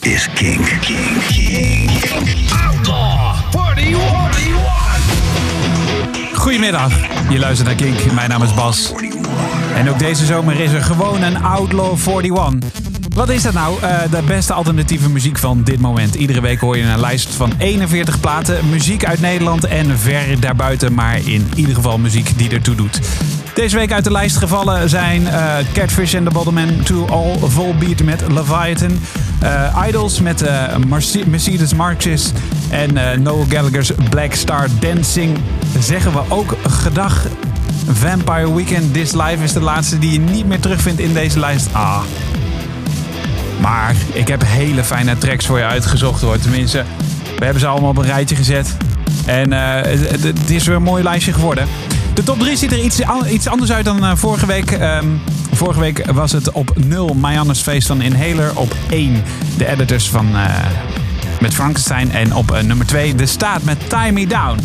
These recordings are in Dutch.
is Kink. Kink, Kink. Outlaw 41. Goedemiddag, je luistert naar Kink. Mijn naam is Bas. En ook deze zomer is er gewoon een Outlaw 41. Wat is dat nou? Eh, de beste alternatieve muziek van dit moment. Iedere week hoor je een lijst van 41 platen. Muziek uit Nederland en ver daarbuiten, maar in ieder geval muziek die ertoe doet. Deze week uit de lijst gevallen zijn eh, Catfish and the Bottlemen to All Volbeat met Leviathan. Eh, Idols met eh, Merce- Mercedes Marxist en eh, Noel Gallagher's Black Star Dancing. Zeggen we ook gedag Vampire Weekend This Life is de laatste die je niet meer terugvindt in deze lijst. Ah. Maar ik heb hele fijne tracks voor je uitgezocht hoor. Tenminste, we hebben ze allemaal op een rijtje gezet. En het, het is weer een mooi lijstje geworden. De top 3 ziet er iets, iets anders uit dan vorige week. Ehm, vorige week was het op 0 Mayanne's Face van Inhaler. Op 1 de editors van, eh, met Frankenstein. En op eh, nummer 2 de staat met Tie Me Down.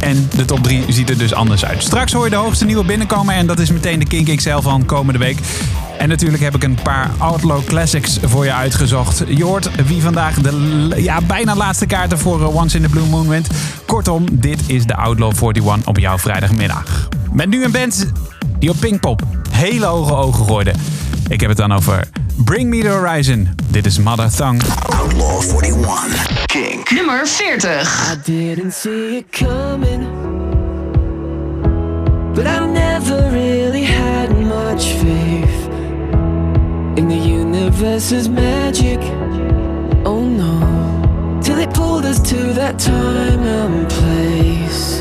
En de top 3 ziet er dus anders uit. Straks hoor je de hoogste nieuwe binnenkomen. En dat is meteen de Kink XL van komende week. En natuurlijk heb ik een paar Outlaw Classics voor je uitgezocht. Je hoort wie vandaag de ja, bijna laatste kaarten voor eh, Once in the Blue Moon wint. Kortom, dit is de Outlaw 41 op jouw vrijdagmiddag. Met nu een band die op Pinkpop hele hoge ogen gooide. Ik heb het dan over Bring Me The Horizon. Dit is Mother Tongue. Outlaw 41. Kink. Nummer 40. I didn't see it coming. But I never really had much faith in the universe's magic. Oh no. Till it pulled us to that time and place.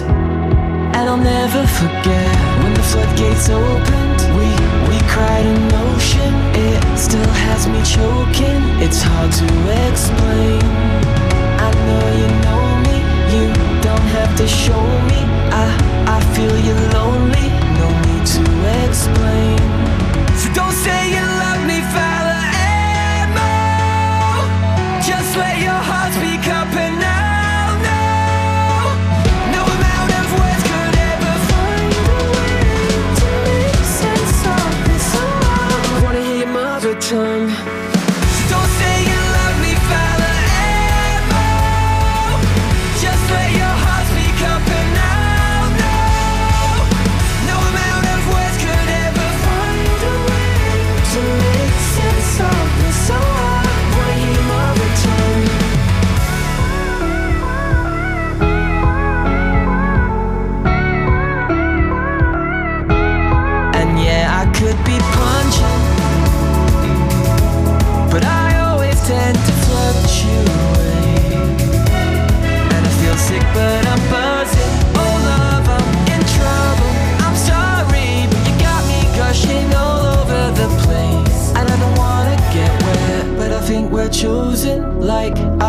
And I'll never forget when the floodgates opened. We we cried in ocean. It still has me choking. It's hard to explain. I know you know me. You don't have to show me. I I feel you're lonely. No need to explain. So don't say you love me, anymore. Just let your heart speak up and I'll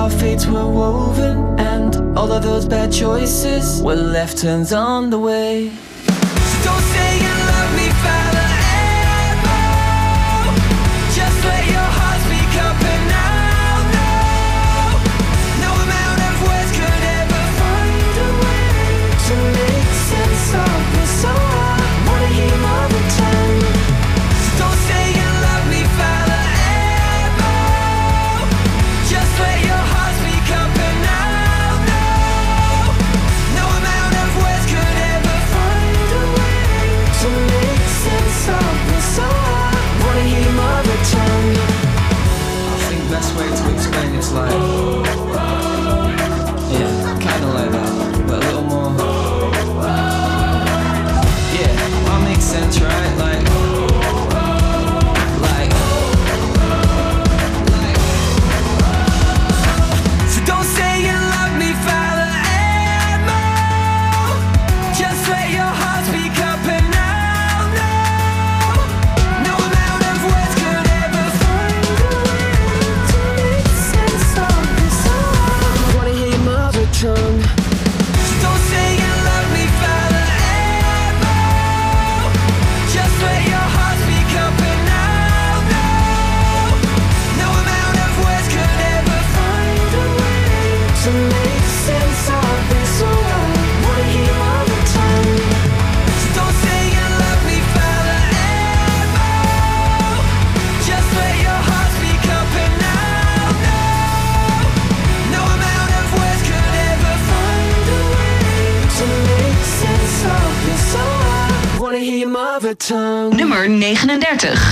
our fates were woven, and all of those bad choices were left turns on the way. 39.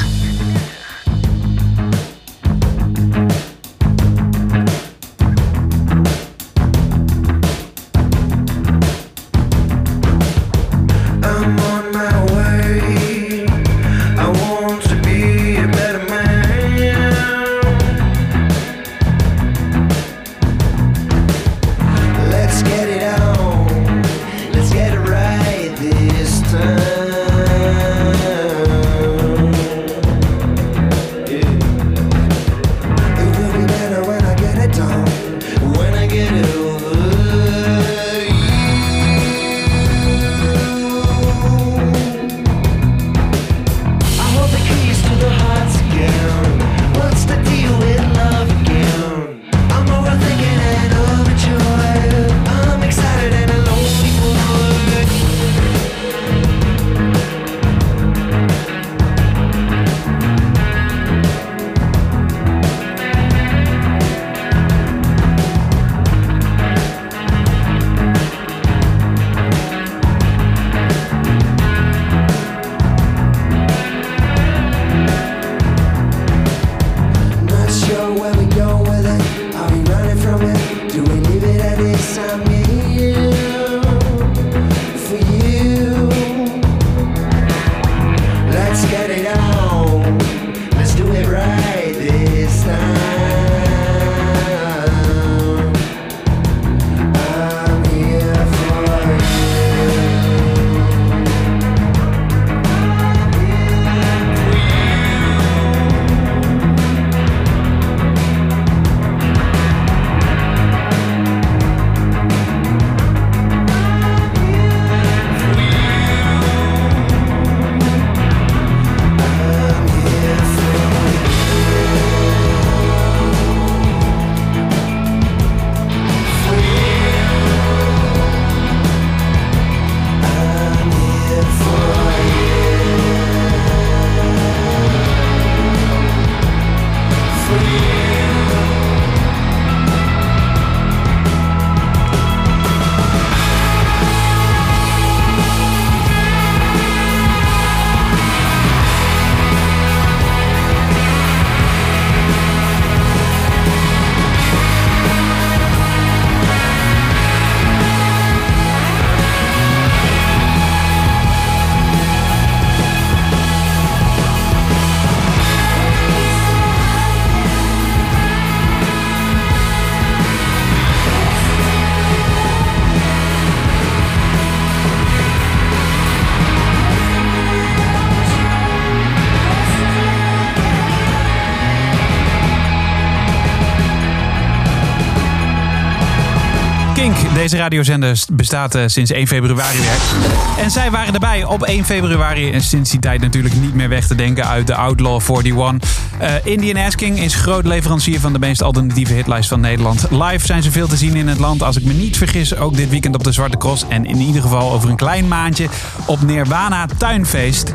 Deze radiozender bestaat eh, sinds 1 februari weer. En zij waren erbij op 1 februari. En sinds die tijd natuurlijk niet meer weg te denken uit de Outlaw 41. Eh Indian Asking is groot leverancier van de meest alternatieve hitlijst van Nederland. Live zijn ze veel te zien in het land. Als ik me niet vergis, ook dit weekend op de Zwarte Cross. En in ieder geval over een klein maandje op Nirvana Tuinfeest.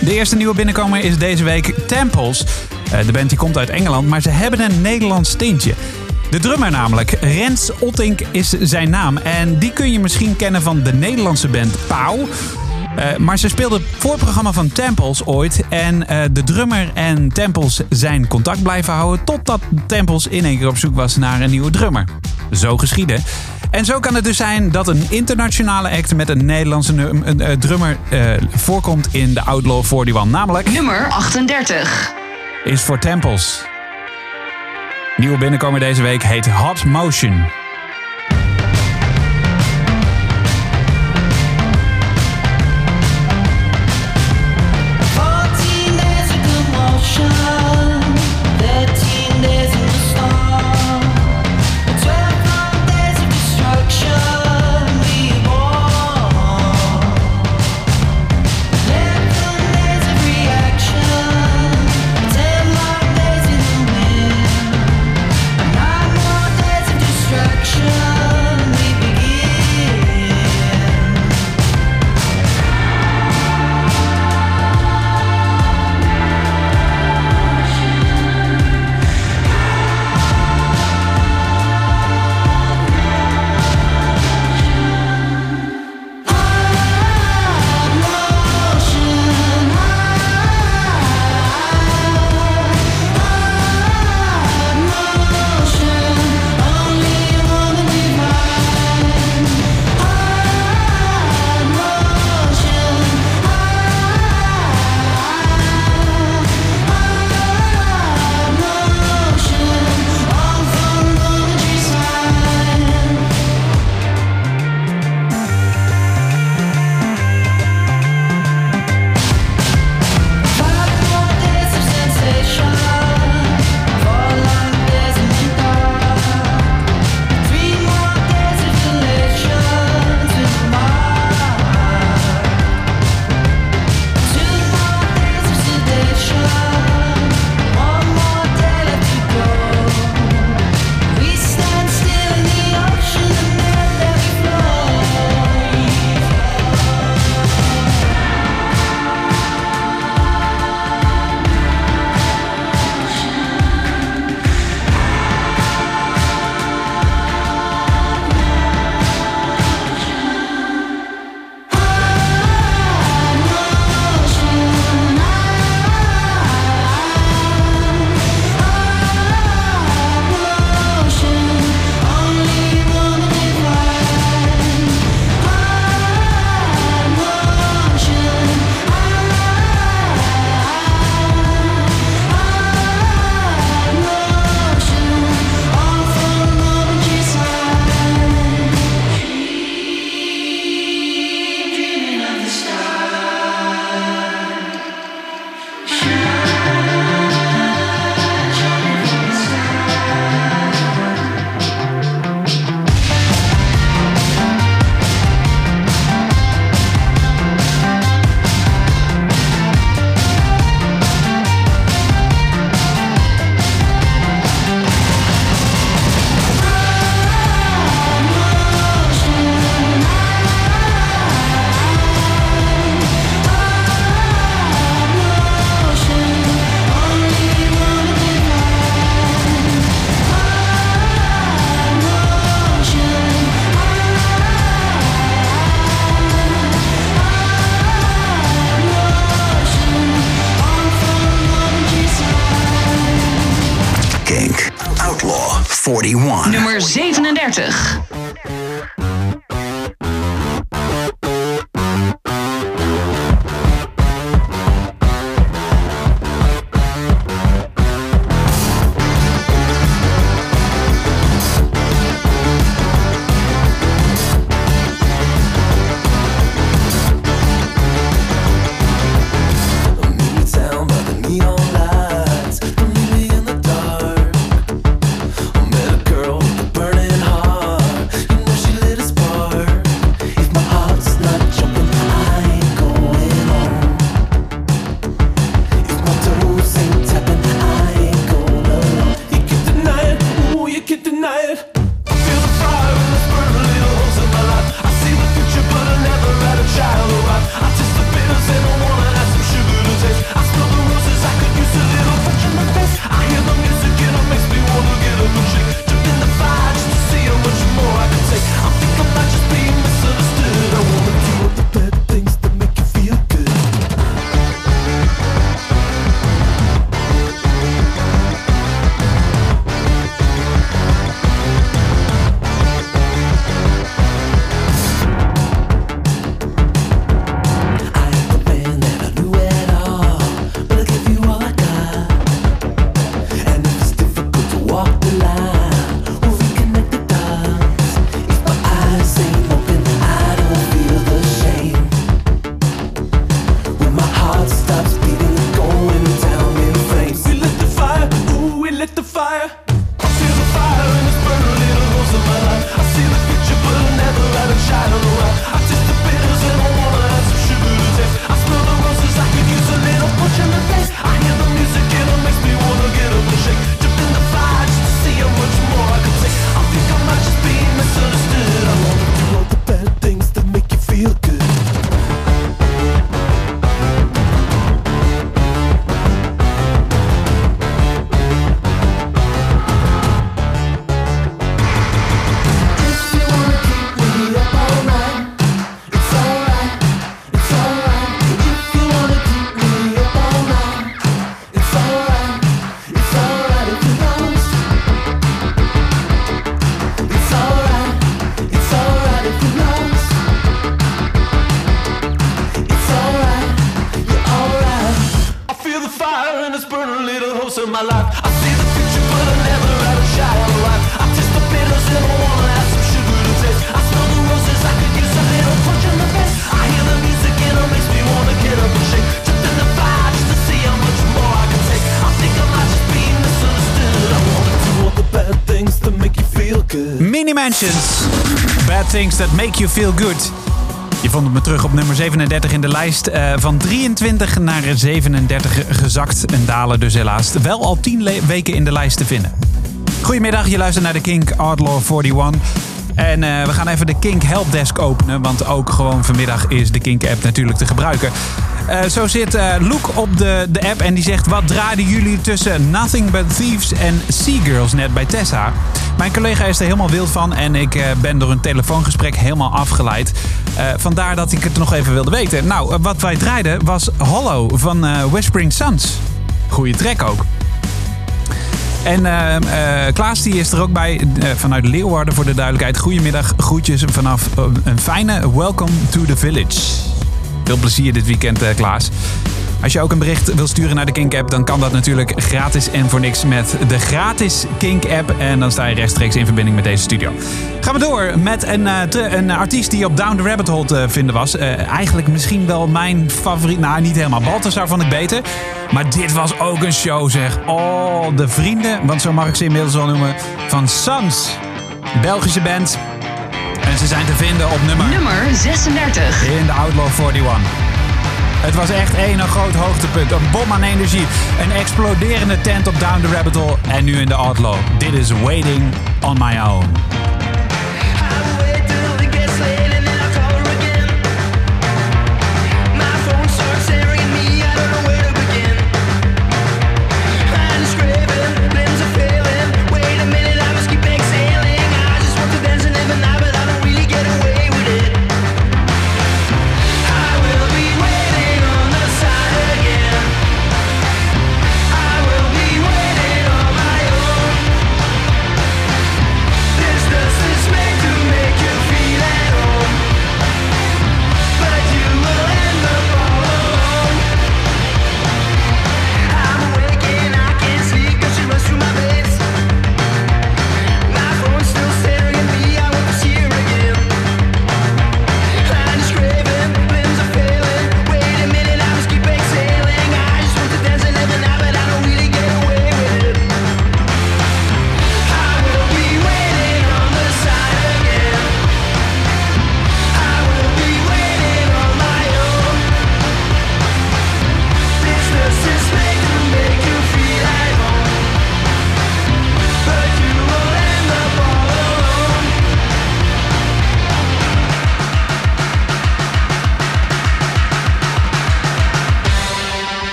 De eerste nieuwe binnenkomer is deze week Temples. Eh, de band die komt uit Engeland, maar ze hebben een Nederlands tintje. De drummer namelijk, Rens Ottink is zijn naam. En die kun je misschien kennen van de Nederlandse band Pauw. Eh, maar ze speelde het voorprogramma van Temples ooit. En eh, de drummer en Temples zijn contact blijven houden. Totdat Temples in één keer op zoek was naar een nieuwe drummer. Zo geschieden. En zo kan het dus zijn dat een internationale act met een Nederlandse een, eh, drummer voorkomt in de Outlaw 41. Namelijk Nummer 38. is voor Temples. Nieuwe binnenkomer deze week heet Hot Motion. Bad Things That Make You Feel Good. Je vond het me terug op nummer 37 in de lijst. Eh, van 23 naar 37 gezakt. En dalen dus helaas wel al 10 le- weken in de lijst te vinden. Goedemiddag, je luistert naar de Kink Outlaw 41. En eh, we gaan even de Kink Helpdesk openen. Want ook gewoon vanmiddag is de Kink app natuurlijk te gebruiken. Eh, zo zit Luke op de, de app en die zegt... Wat draaiden jullie tussen Nothing But Thieves en Sea Girls net bij Tessa? Mijn collega is er helemaal wild van en ik eh, ben door een telefoongesprek helemaal afgeleid. Eh, vandaar dat ik het nog even wilde weten. Nou, eh, wat wij draaiden was Hollow van eh, Whispering Suns. Goeie track ook. En eh, Klaas die is er ook bij vanuit Leeuwarden voor de duidelijkheid. Goedemiddag, groetjes vanaf een fijne Welcome to the Village. Veel plezier dit weekend, Klaas. Als je ook een bericht wil sturen naar de Kink app, dan kan dat natuurlijk gratis en voor niks met de gratis Kink app. En dan sta je rechtstreeks in verbinding met deze studio. Gaan we door met een, eh, te- een artiest die op Down the Rabbit Hole te vinden was. Eh, eigenlijk misschien wel mijn favoriet. Nou, niet helemaal. Balthasar vond ik beter. Maar dit was ook een show, zeg. Oh, de vrienden, want zo mag ik ze inmiddels wel noemen, van Sans. Belgische band. En ze zijn te vinden op nummer Nummer 36. in de Outlaw 41. Het was echt één een groot hoogtepunt. Een bom aan energie. Een exploderende tent op Down the Rabbit Hole. En nu in de Outlaw. Dit is Waiting on My Own.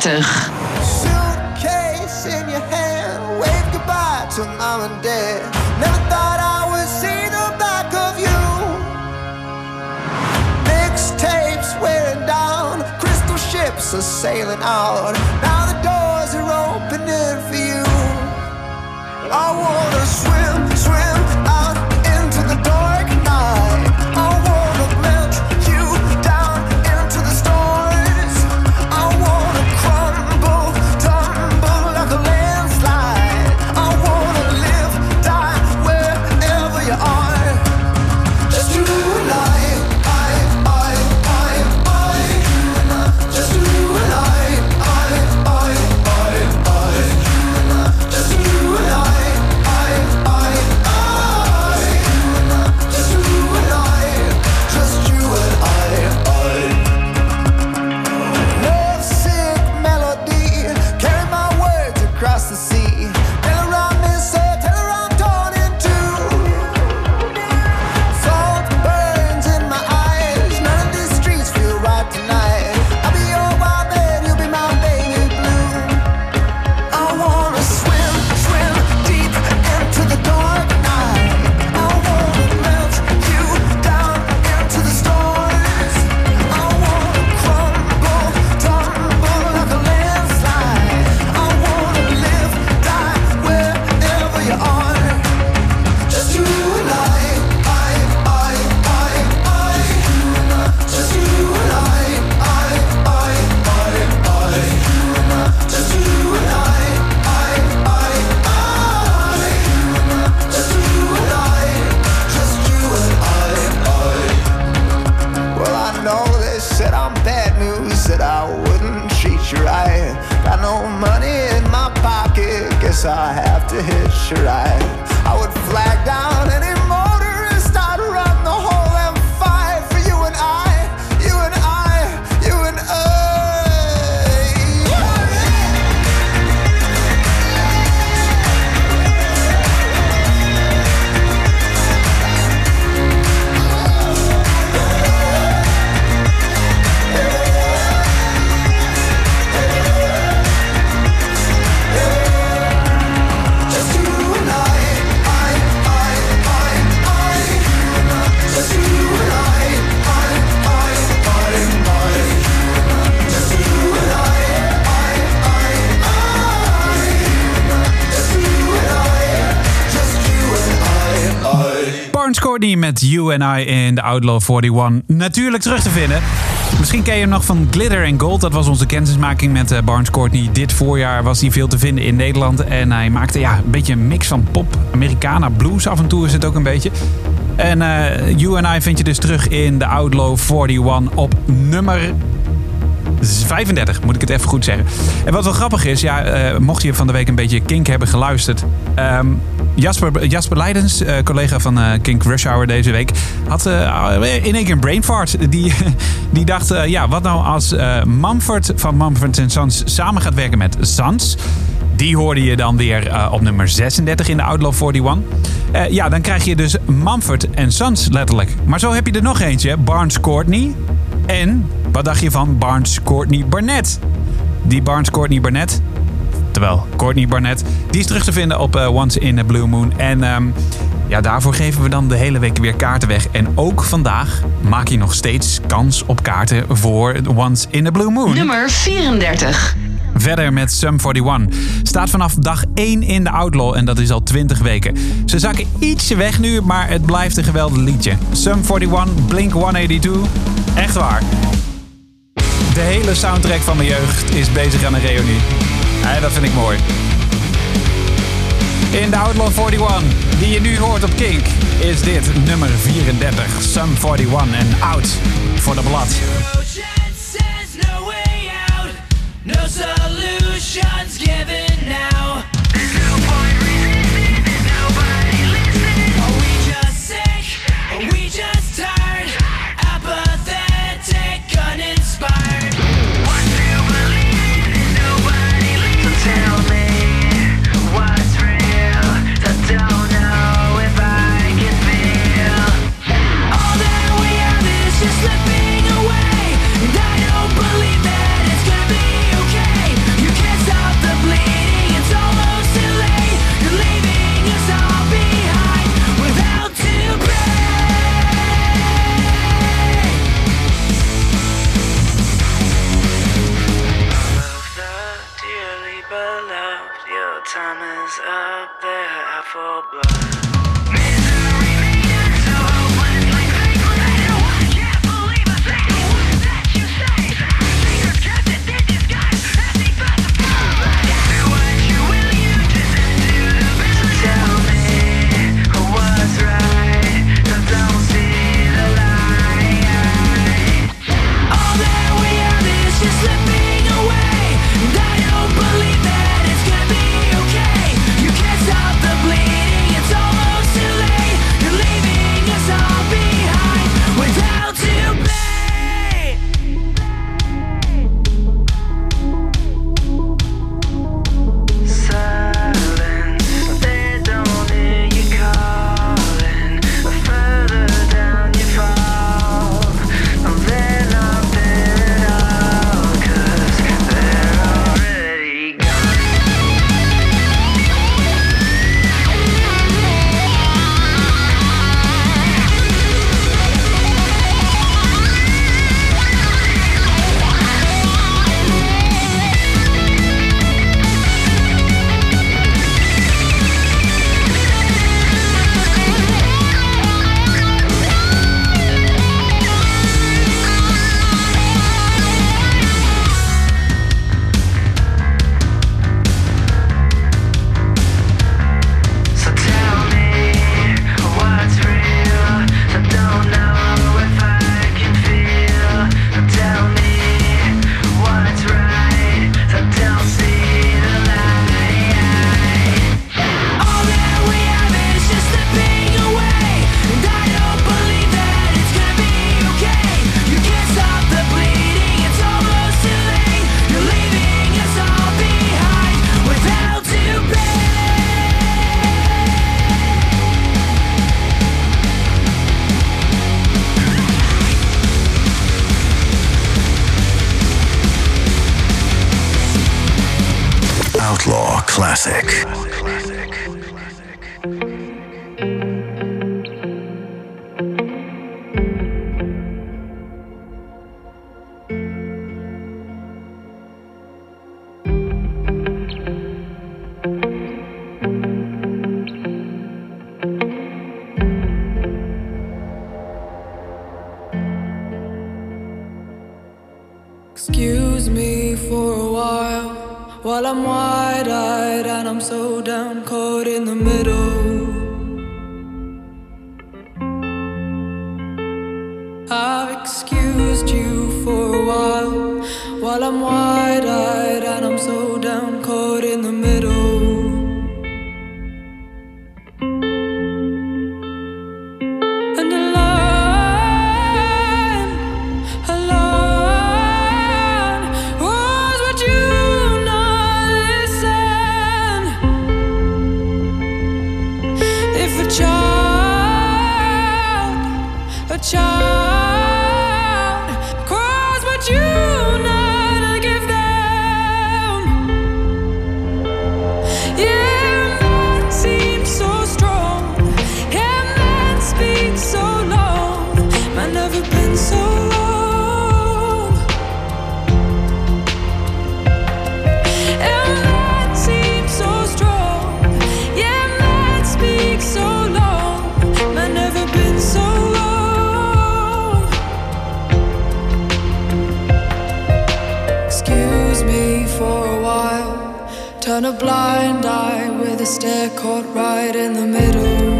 35. Met You and I in de Outlaw 41 natuurlijk terug te vinden. Misschien ken je hem nog van Glitter and Gold. Dat was onze kennismaking met eh, Barnes Courtney. Dit voorjaar was hij veel te vinden in Nederland. En hij maakte ja, een beetje een mix van pop, Americana, blues. Af en toe is het ook een beetje. En eh, You and I vind je dus terug in de Outlaw 41 op nummer 35, moet ik het even goed zeggen. En wat wel grappig is, ja, eh, mocht je van de week een beetje Kink hebben geluisterd. ehm, Jasper, Jasper Leidens, eh, collega van eh, Kink Rush Hour deze week, had eh, in één keer een brain fart. Die, die dacht, ja, wat nou als Mumford van Mumford Sons samen gaat werken met Sans? Die hoorde je dan weer op nummer 36 in de Outlaw 41. Eh, ja, dan krijg je dus Mumford Sons letterlijk. Maar zo heb je er nog eentje, Barnes Courtney. En wat dacht je van Barnes Courtney Barnett? Die Barnes Courtney Barnett, terwijl Courtney Barnett, die is terug te vinden op eh, Once in a Blue Moon. En ehm, ja, daarvoor geven we dan de hele week weer kaarten weg. En ook vandaag maak je nog steeds kans op kaarten voor Once in a Blue Moon. Nummer 34. Verder met Sum 41. Staat vanaf dag 1 in de Outlaw en dat is al 20 weken. Ze zakken ietsje weg nu, maar het blijft een geweldig liedje. Sum 41, Blink 182. Echt waar. De hele soundtrack van mijn jeugd is bezig aan een reunie. Ja, dat vind ik mooi. In de Outlaw 41, die je nu hoort op Kink, is dit nummer 34. Sum 41 en Out for the Blood. charge. Turn a blind eye with a stare caught right in the middle.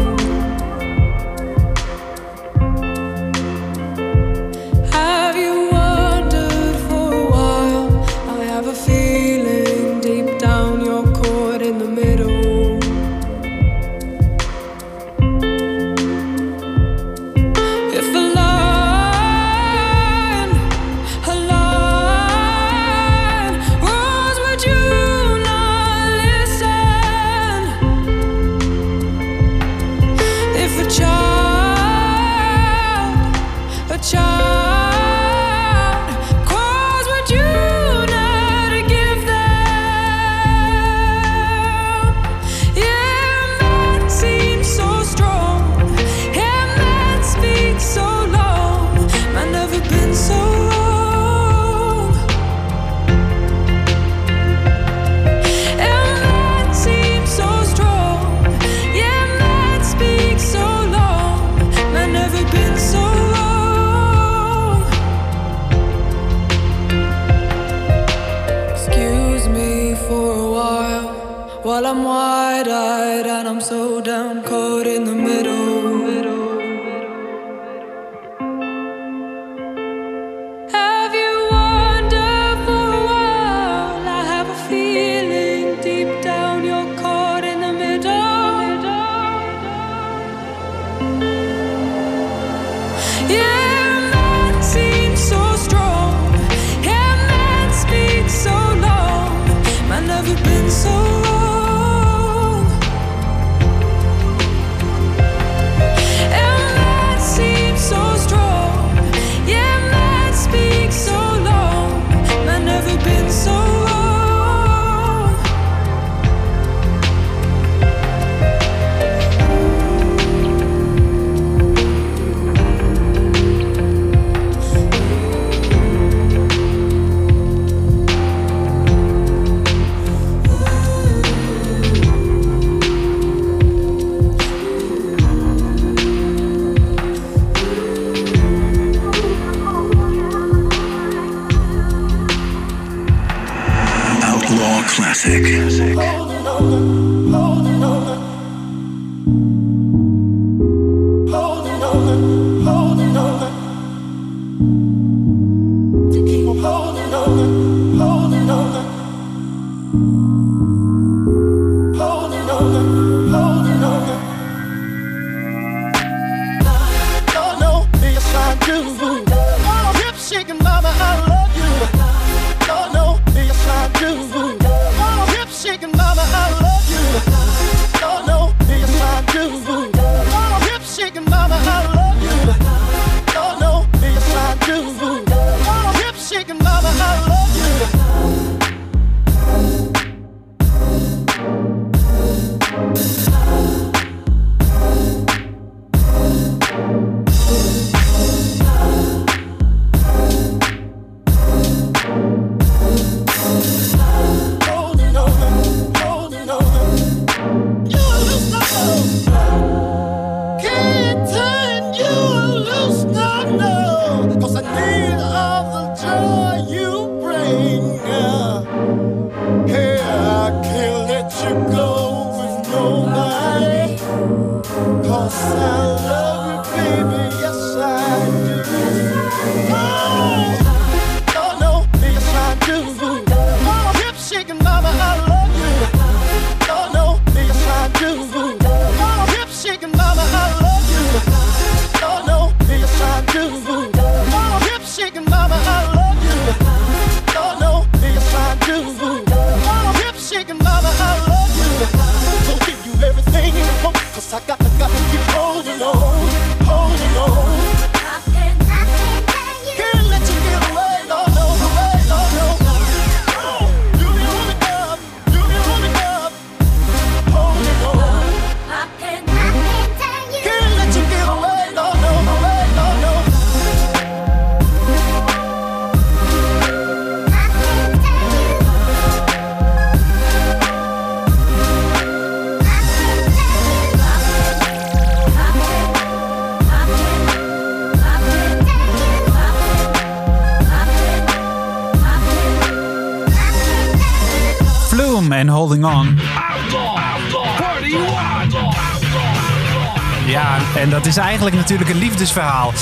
Natuurlijk een liefdesverhaal.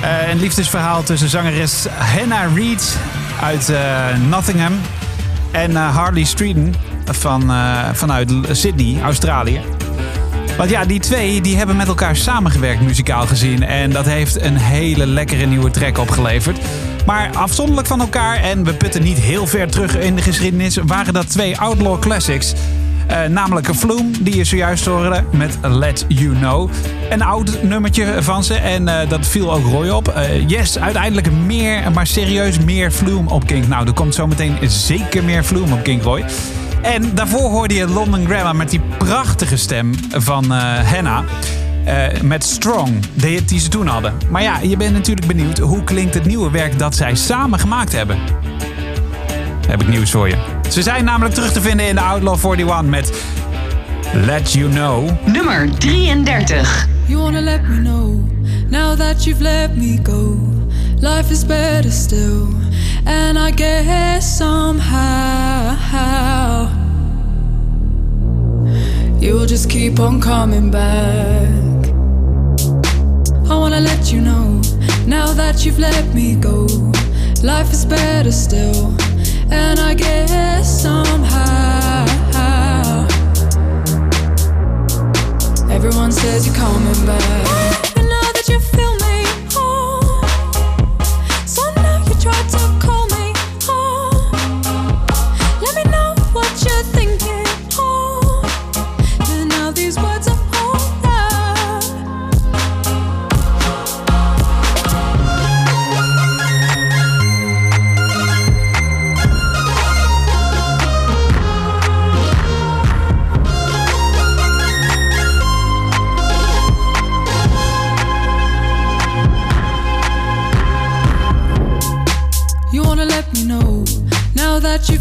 Eh, een liefdesverhaal tussen zangeres Hannah Reid uit eh, Nottingham en eh, Harley Streeton van, vanuit Sydney, Australië. Want ja, die twee die hebben met elkaar samengewerkt muzikaal gezien. En dat heeft een hele lekkere nieuwe track opgeleverd. Maar afzonderlijk van elkaar, en we putten niet heel ver terug in de geschiedenis, waren dat twee Outlaw Classics. Namelijk een Flume, die je zojuist hoorde met Let You Know. Een oud nummertje van ze en eh, dat viel ook Roy op. Eh, yes, uiteindelijk meer, maar serieus meer Flume op Kink. Nou, er komt zometeen zeker meer Flume op Kink, Roy. En daarvoor hoorde je London Grammar met die prachtige stem van Hannah. eh, met Strong, hit die ze toen hadden. Maar ja, je bent natuurlijk benieuwd hoe klinkt het nieuwe werk dat zij samen gemaakt hebben. Heb ik nieuws voor je. Ze zijn namelijk terug te vinden in de Outlaw 41 met Let You Know. Nummer 33. You wanna let me know now that you've let me go. Life is better still, and I guess somehow you'll just keep on coming back. I wanna let you know now that you've let me go. Life is better still, and I guess somehow. Everyone says you're coming back. I know that you feel me.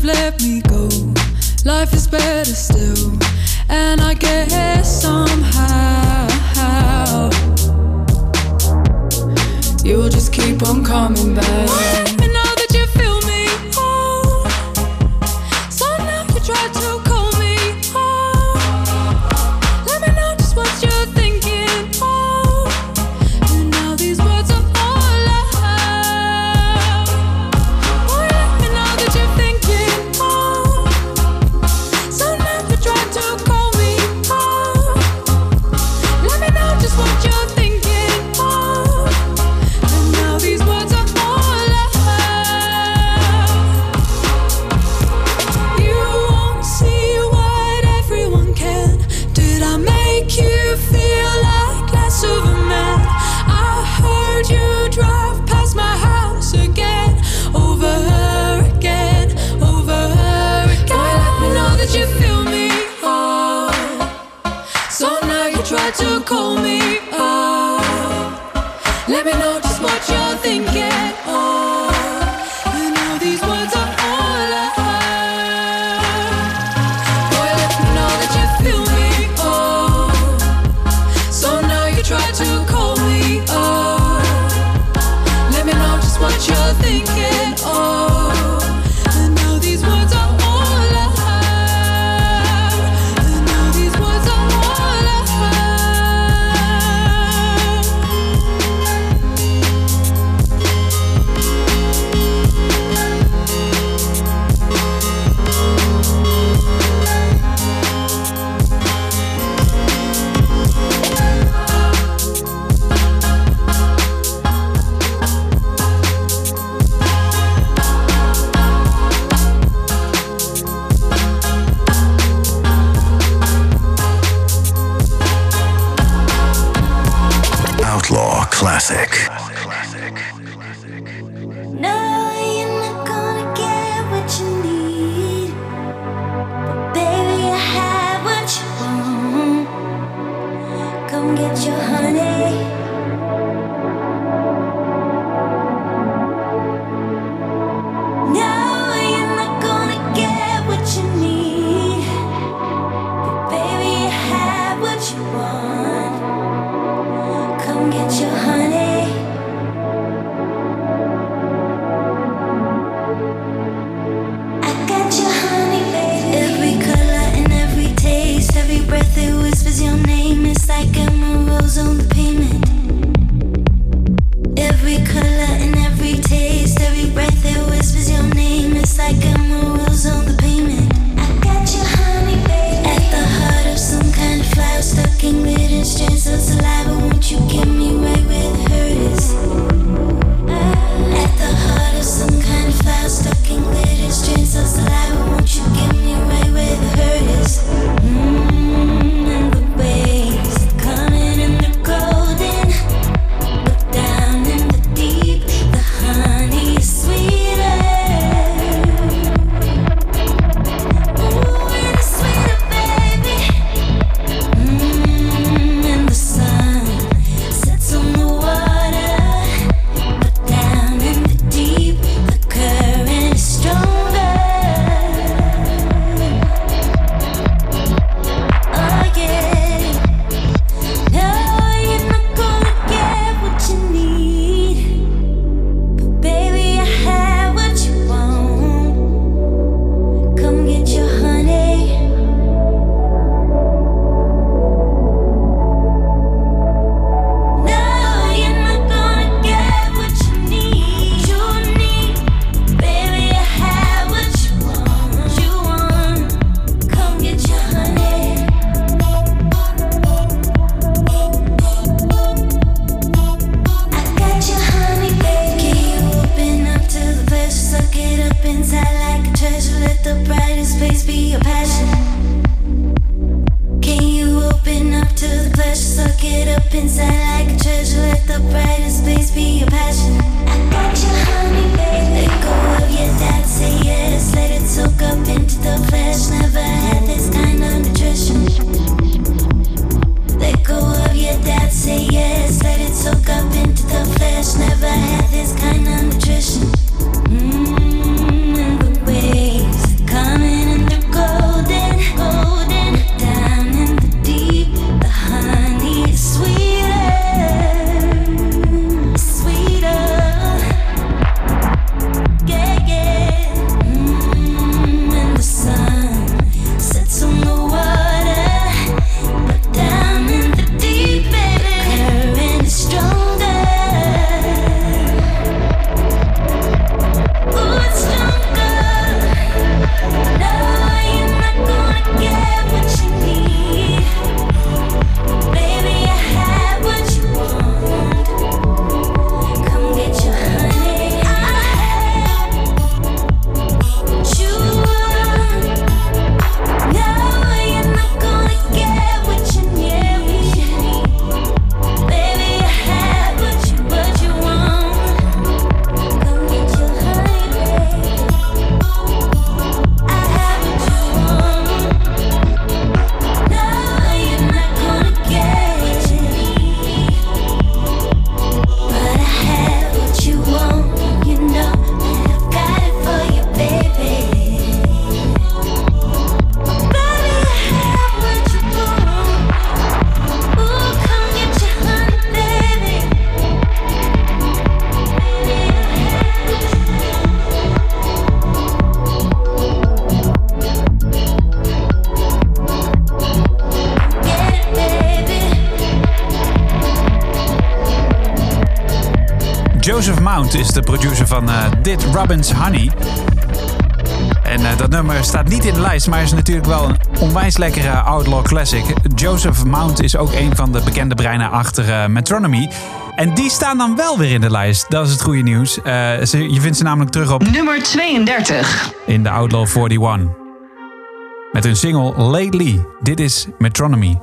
let me go. Life is better still, and I guess somehow you'll just keep on coming back. get your honey. Is de producer van eh, dit Robin's Honey. En eh, dat nummer staat niet in de lijst, maar is natuurlijk wel een onwijs lekkere Outlaw Classic. Joseph Mount is ook een van de bekende breinen achter eh, Metronomy. En die staan dan wel weer in de lijst. Dat is het goede nieuws. Ze- je vindt ze namelijk terug op Nummer 32. in de Outlaw 41. Met hun single Lately. Dit is Metronomy.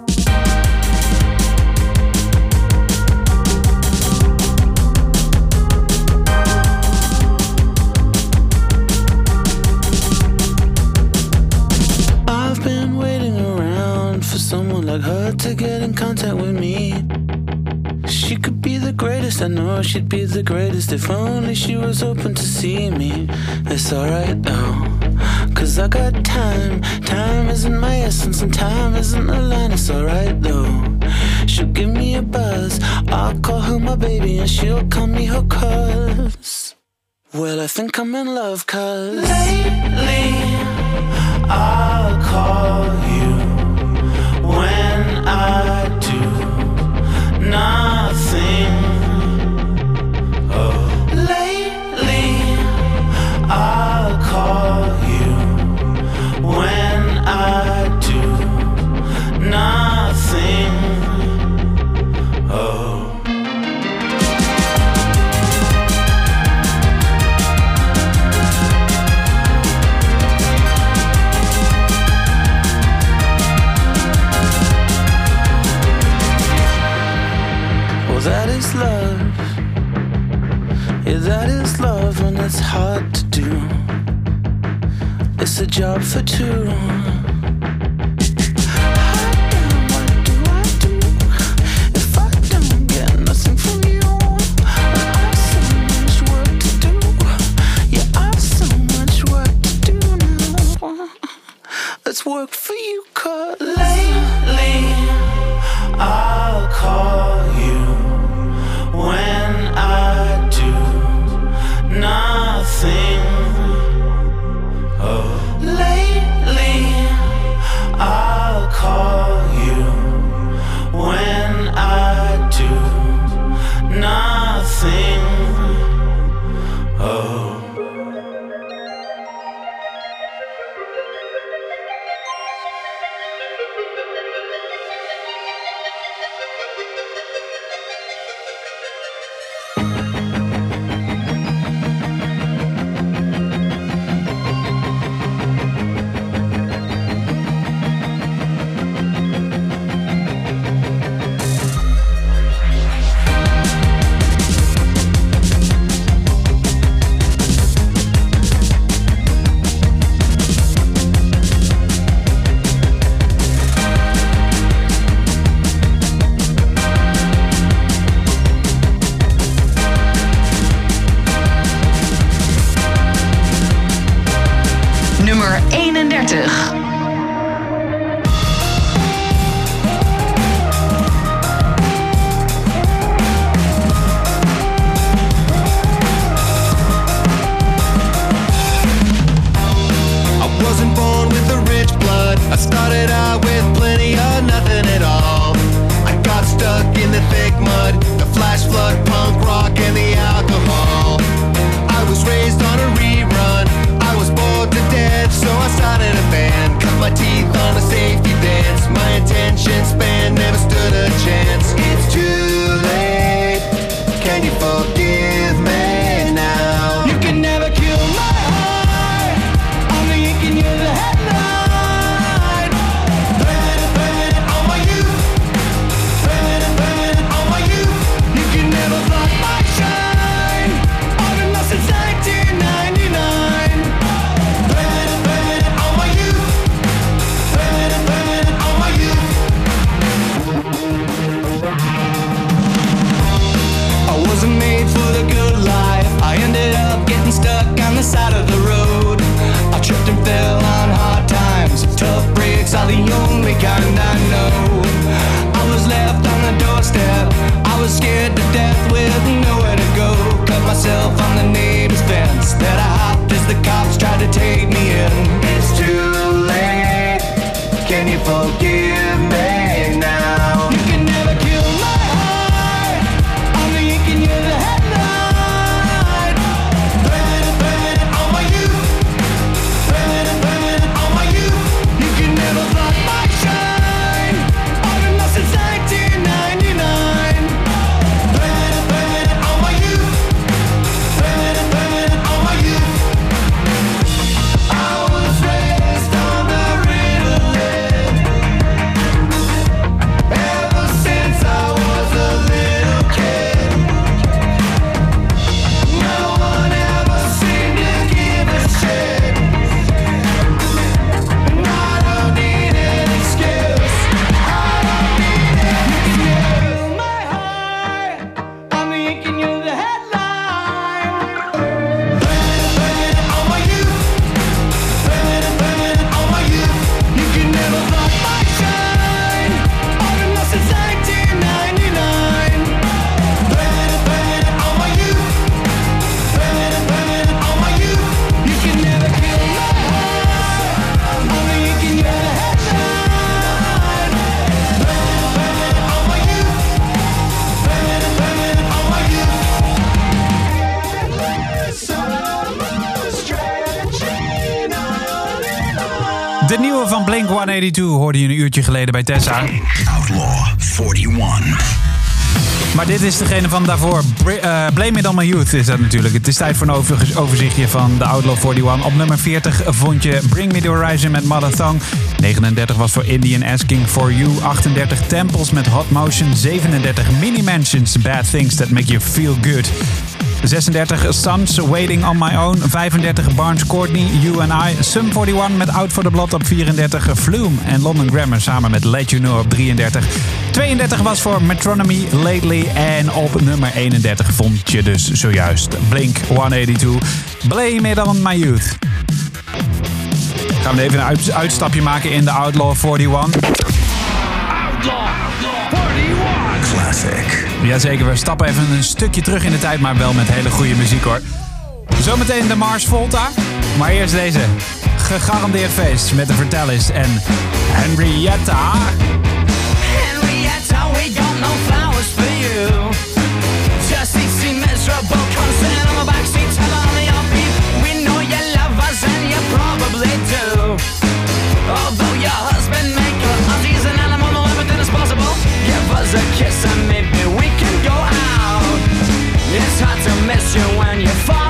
Know she'd be the greatest if only she was open to see me. It's alright though, cause I got time. Time isn't my essence, and time isn't a line. It's alright though. She'll give me a buzz, I'll call her my baby, and she'll call me her cuz. Well, I think I'm in love, cuz lately. I'll call you when I do nothing. It's a job for two. What 82 hoorde je een uurtje geleden bij Tessa. Outlaw 41. Maar dit is degene van daarvoor. Eh, Blame It On My Youth is dat natuurlijk. Het is tijd voor een overzichtje van de Outlaw 41. Op nummer 40 vond je Bring Me The Horizon met Mother Thong. 39 was voor Indian Asking For You. 38 Temples met Hot Motion. 37 Mini Mansions Bad Things That Make You Feel Good. 36 Sons Waiting On My Own. 35 Barnes Courtney, You and I. Sum 41 met Out For The Blood op 34. Flume en London Grammar samen met Let You Know op 33. 32 was voor Metronomy Lately. En op nummer 31 vond je dus zojuist Blink 182. Blame It On My Youth. Gaan we even een uit- uitstapje maken in de Outlaw 41. Classic. Jazeker, we stappen even een stukje terug in de tijd, maar wel met hele goede muziek hoor. Zometeen de Mars Volta, maar eerst deze. Gegarandeerd feest met de Vertellers en Henrietta. Henrietta, we got no flowers for you. Just easy, miserable you when you follow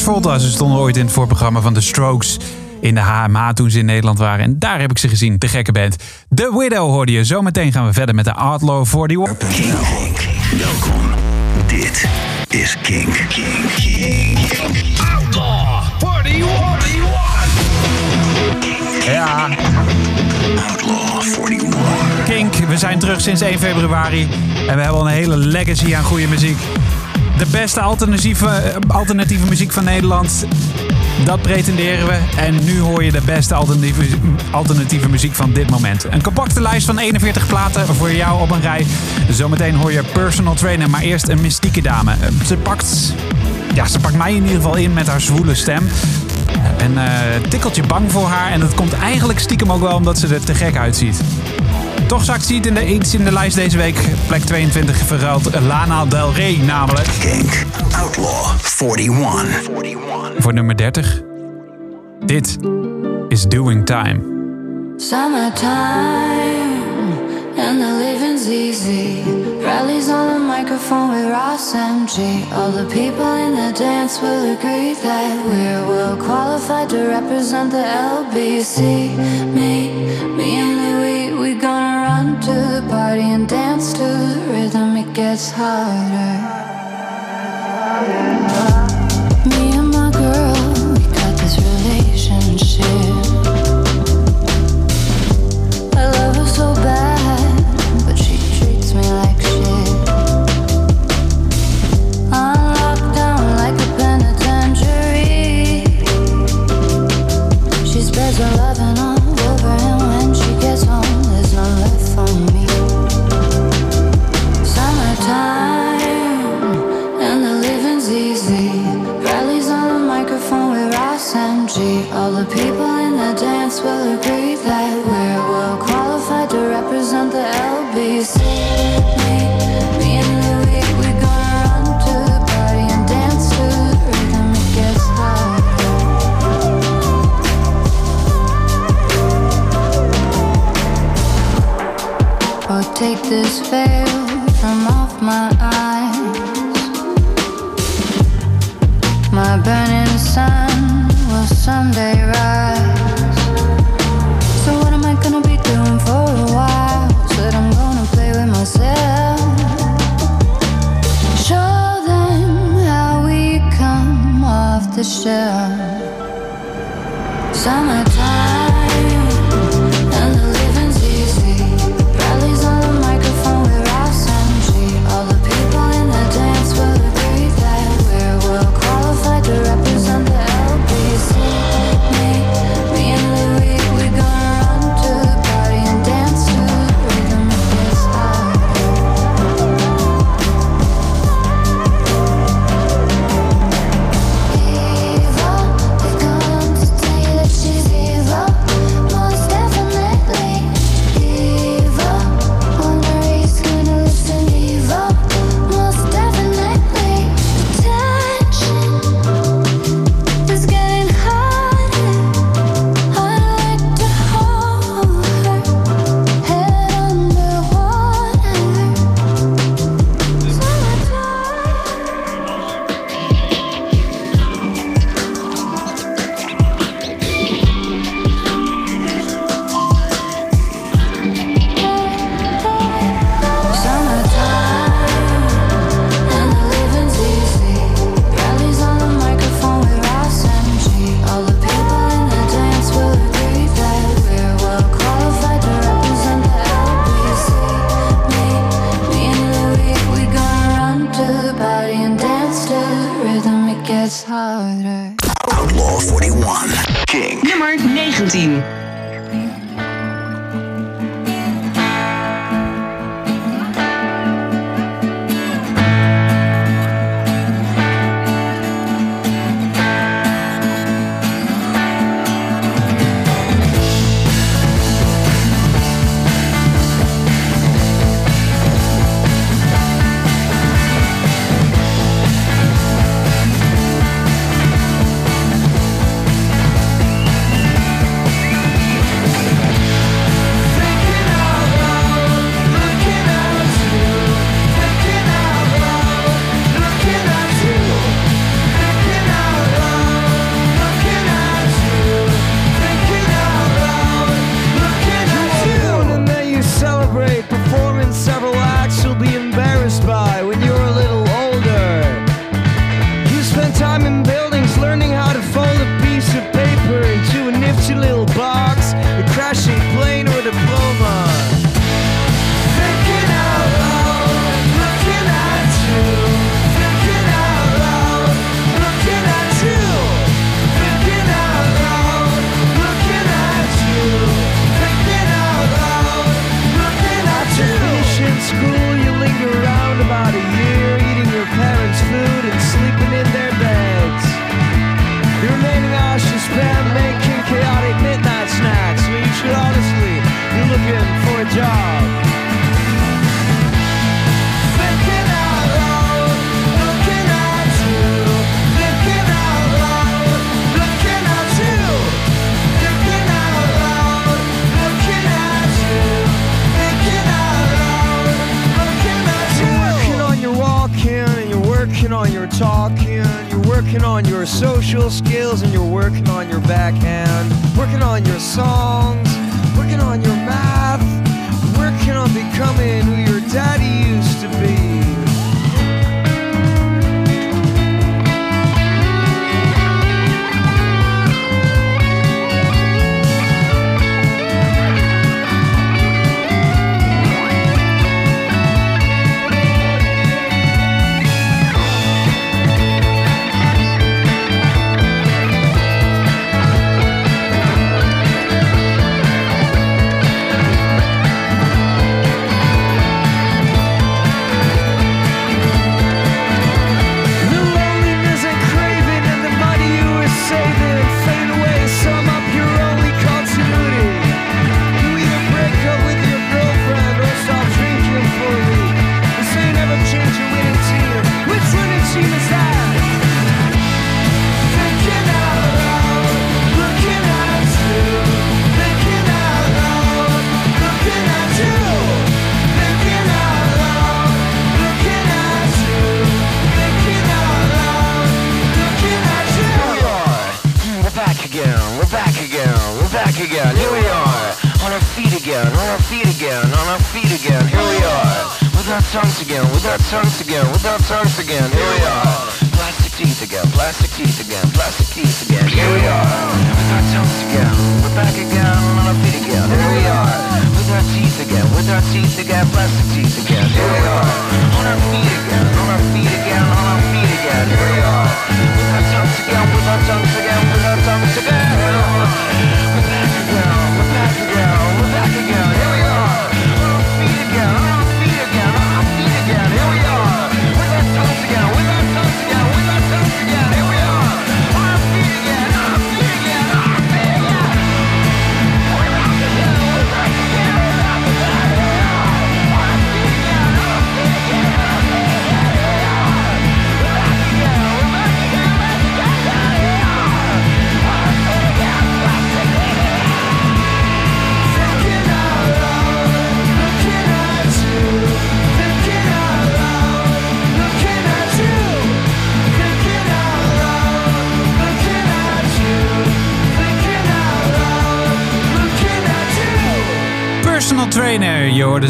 Volta. Ze stonden ooit in het voorprogramma van The Strokes in de HMA toen ze in Nederland waren. En daar heb ik ze gezien, de gekke band. The Widow hoorde je. Zometeen gaan we verder met de Outlaw 41. King, King, welkom. Dit is King, King, King. Outlaw 41. Ja. Outlaw 41. Kink, we zijn terug sinds 1 februari. En we hebben al een hele legacy aan goede muziek de beste alternatieve, eh, alternatieve muziek van Nederland. Dat pretenderen we. En nu hoor je de beste alternatieve, alternatieve muziek van dit moment. Een compacte lijst van 41 platen voor jou op een rij. Zometeen hoor je Personal Trainer, maar eerst een mystieke dame. Eh, Ze pakt, ja, ze pakt mij in ieder geval in met haar zwoele stem. En eh tikkeltje bang voor haar. En dat komt eigenlijk stiekem ook wel omdat ze er te gek uitziet. Toch zakt ze iets in, de, iets in de lijst deze week. Plek 22 verruilt Lana Del Rey namelijk. Kink. Outlaw 41. Voor nummer 30. Dit is Doing Time. Summertime and the living's easy. Rallies on the microphone with Ross MG. All the people in the dance will agree that we're well qualified to represent the LBC. Me, me and party and dance to the rhythm. It gets harder. Me from off my eyes. My burning sun will someday rise. So what am I gonna be doing for a while? Said I'm gonna play with myself. Show them how we come off the shelf. Summertime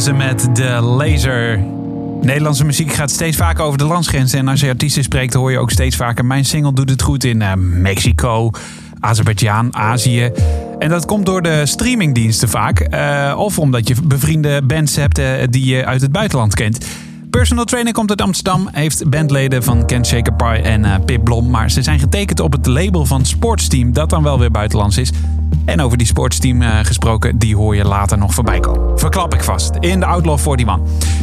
trainer, je hoorde ze met de laser. Nederlandse muziek gaat steeds vaker over de landsgrenzen. En als je artiesten spreekt, hoor je ook steeds vaker... mijn single doet het goed in eh, Mexico, Azerbeidzjan, Azië. En dat komt door de streamingdiensten vaak. eh, of omdat je bevriende bands hebt eh, die je uit het buitenland kent. Personal Trainer komt uit Amsterdam, heeft bandleden van Ken Shaker Pie en Pip Blom. Maar ze zijn getekend op het label van Sportsteam, dat dan wel weer buitenlands is. En over die Sportsteam eh, gesproken, die hoor je later nog voorbij komen. Verklap ik vast, in de Outlaw 41.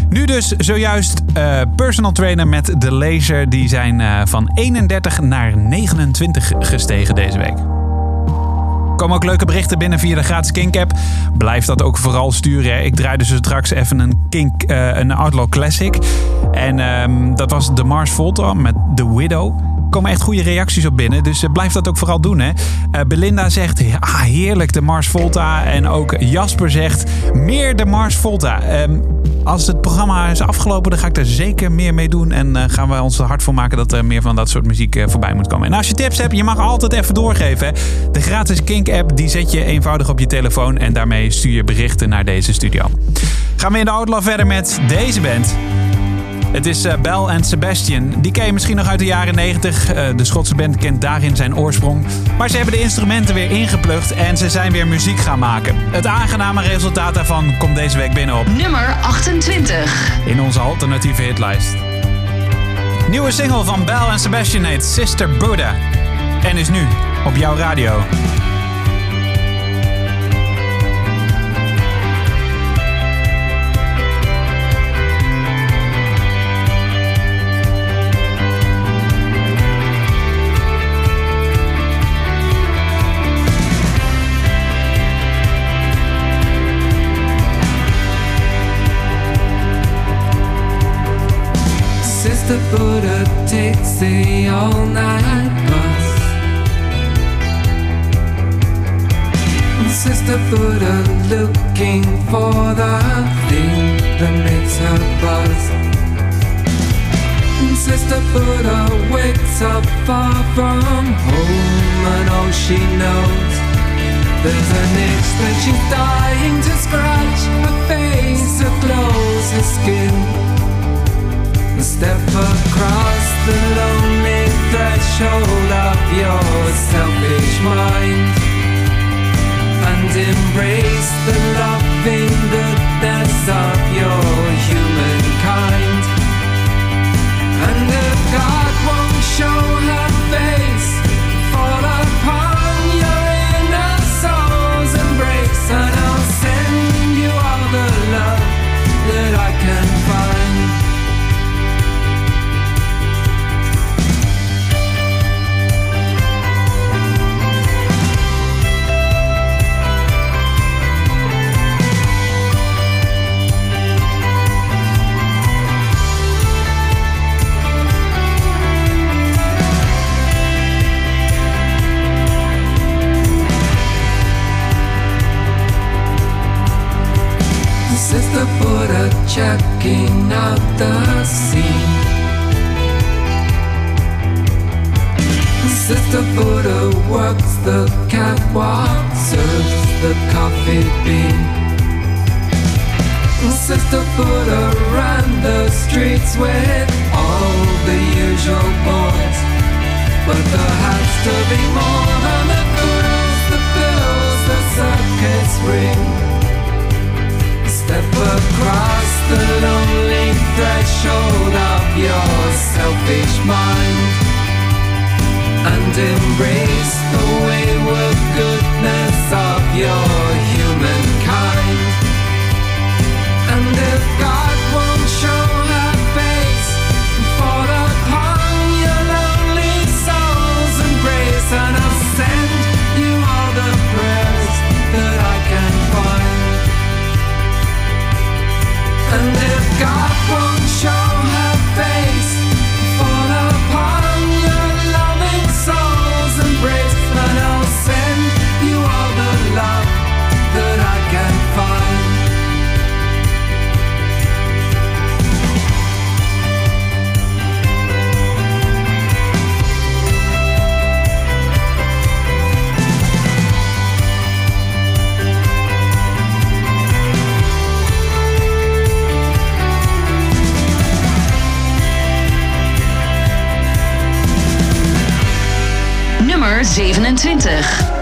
Nu dus zojuist eh, Personal Trainer met de laser. Die zijn eh, van 31 naar 29 gestegen deze week. Komen ook leuke berichten binnen via de gratis Kink app. Blijf dat ook vooral sturen. hè. Ik draaide dus straks even een Kink, een Outlaw Classic. En ehm, dat was de Mars Volta met The Widow. Komen echt goede reacties op binnen, dus eh, blijf dat ook vooral doen. Hè. Eh, Belinda zegt, heerlijk de Mars Volta. En ook Jasper zegt, meer de Mars Volta. Ehm, als het programma is afgelopen, dan ga ik er zeker meer mee doen. En eh, gaan we ons er hard voor maken dat er meer van dat soort muziek voorbij moet komen. En als je tips hebt, je mag altijd even doorgeven. hè. De gratis Kink-app, die zet je eenvoudig op je telefoon. En daarmee stuur je berichten naar deze studio. Gaan we in de Outlaw verder met deze band. Het is eh, Bell and Sebastian. Die ken je misschien nog uit de jaren 90. Eh, de Schotse band kent daarin zijn oorsprong. Maar ze hebben de instrumenten weer ingeplucht en ze zijn weer muziek gaan maken. Het aangename resultaat daarvan komt deze week binnen op Nummer 28. in onze alternatieve hitlijst. Nieuwe single van Bell and Sebastian heet Sister Buddha. En is nu op jouw radio. Sister Buddha takes the all night bus. Sister Buddha looking for the thing that makes her buzz. Sister Buddha wakes up far from home and all she knows There's an itch that she's dying to scratch Her face, her clothes, her skin Step across the lonely threshold of your selfish mind And embrace the loving goodness of your humankind. And if God won't show her face checking out the scene. Sister Buddha works the catwalk, serves the coffee bean. Sister Buddha ran the streets with all the usual boys. But there has to be more than the girls, the bills, the circus ring. Step across the lonely threshold of your selfish mind and embrace the wayward goodness of your humankind. And if God Nummer 27.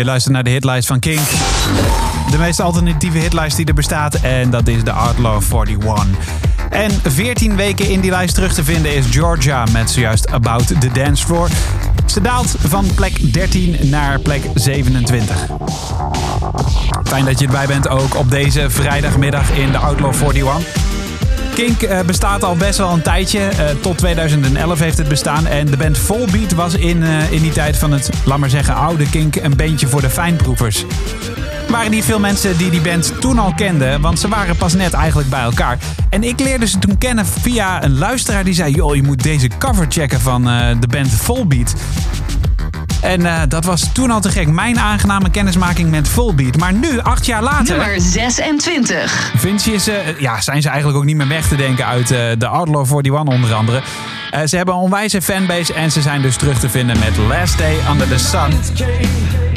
Je luistert naar de hitlijst van Kink. De meest alternatieve hitlijst die er bestaat. En dat is de Outlaw 41. En 14 weken in die lijst terug te vinden is Georgia met zojuist About the Dance Floor. Ze daalt van plek 13 naar plek 27. Fijn dat je erbij bent ook op deze vrijdagmiddag in de Outlaw 41. Kink eh, bestaat al best wel een tijdje. Eh, tot 2011 heeft het bestaan. En de band Volbeat was in, eh, in die tijd van het, laat maar zeggen, oude Kink een bandje voor de fijnproevers. Er waren niet veel mensen die die band toen al kenden, want ze waren pas net eigenlijk bij elkaar. En ik leerde ze toen kennen via een luisteraar die zei: Joh, je moet deze cover checken van de band Volbeat. En eh, dat was toen al te gek. Mijn aangename kennismaking met Volbeat. Maar nu, acht jaar later. Nummer 26. Vince is, eh, ja, zijn ze eigenlijk ook niet meer weg te denken uit eh, de Outlaw 41 onder andere. Ze hebben een onwijze fanbase en ze zijn dus terug te vinden met Last Day Under the Sun.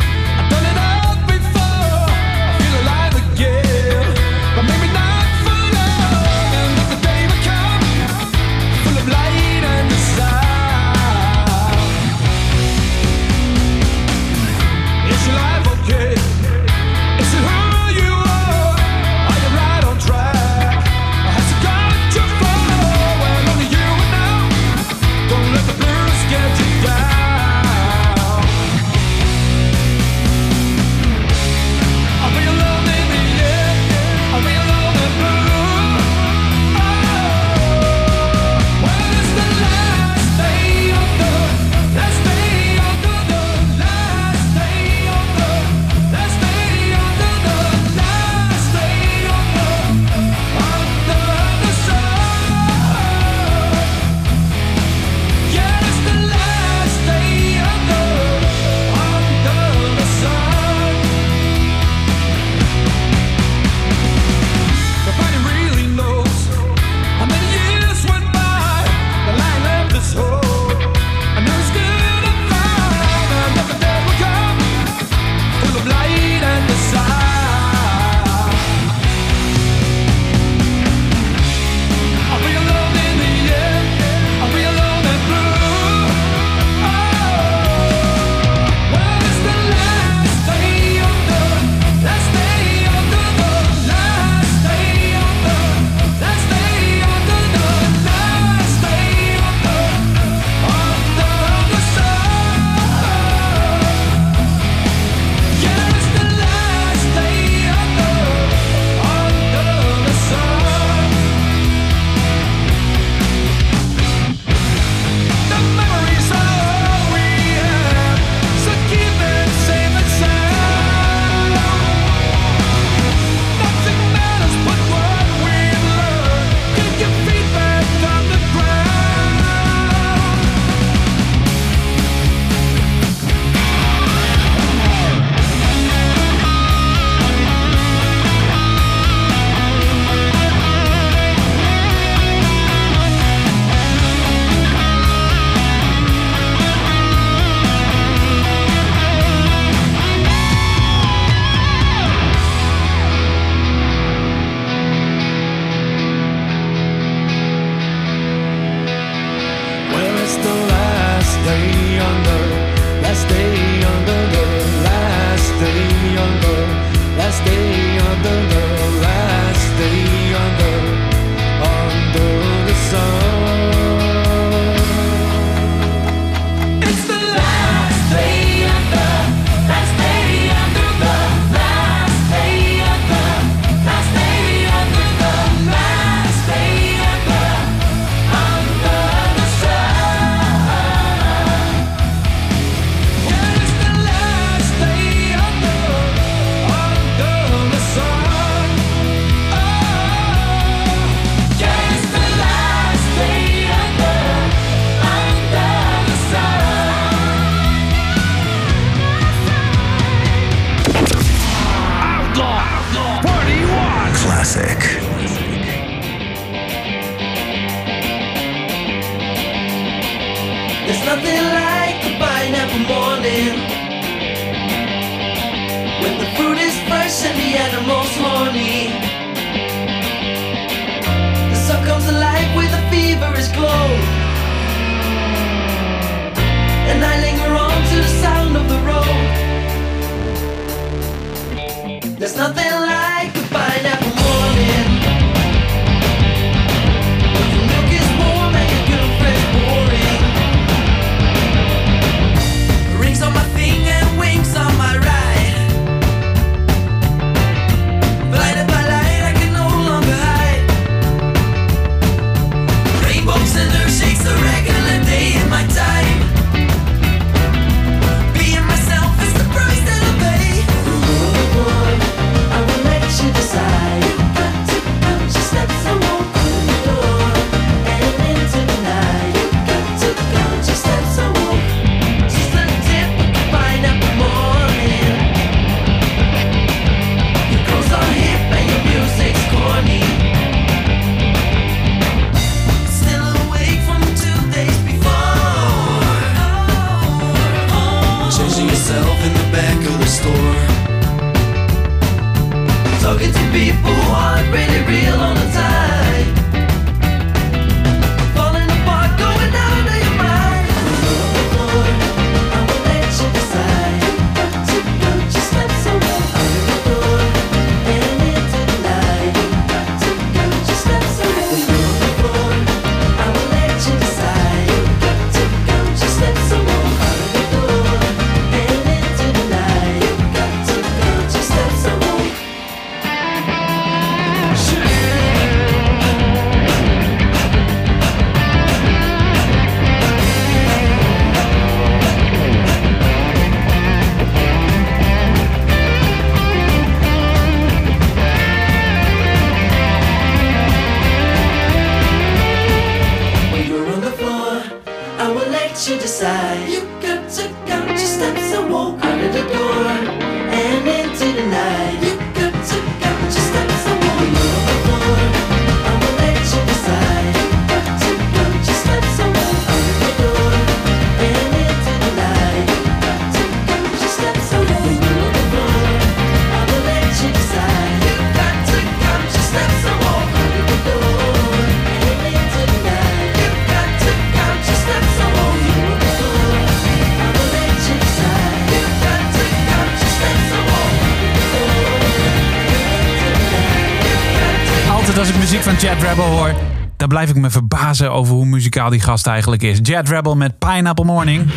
Als ik muziek van Jet Rebel hoor, dan blijf ik me verbazen over hoe muzikaal die gast eigenlijk is. Jet Rebel met Pineapple Morning.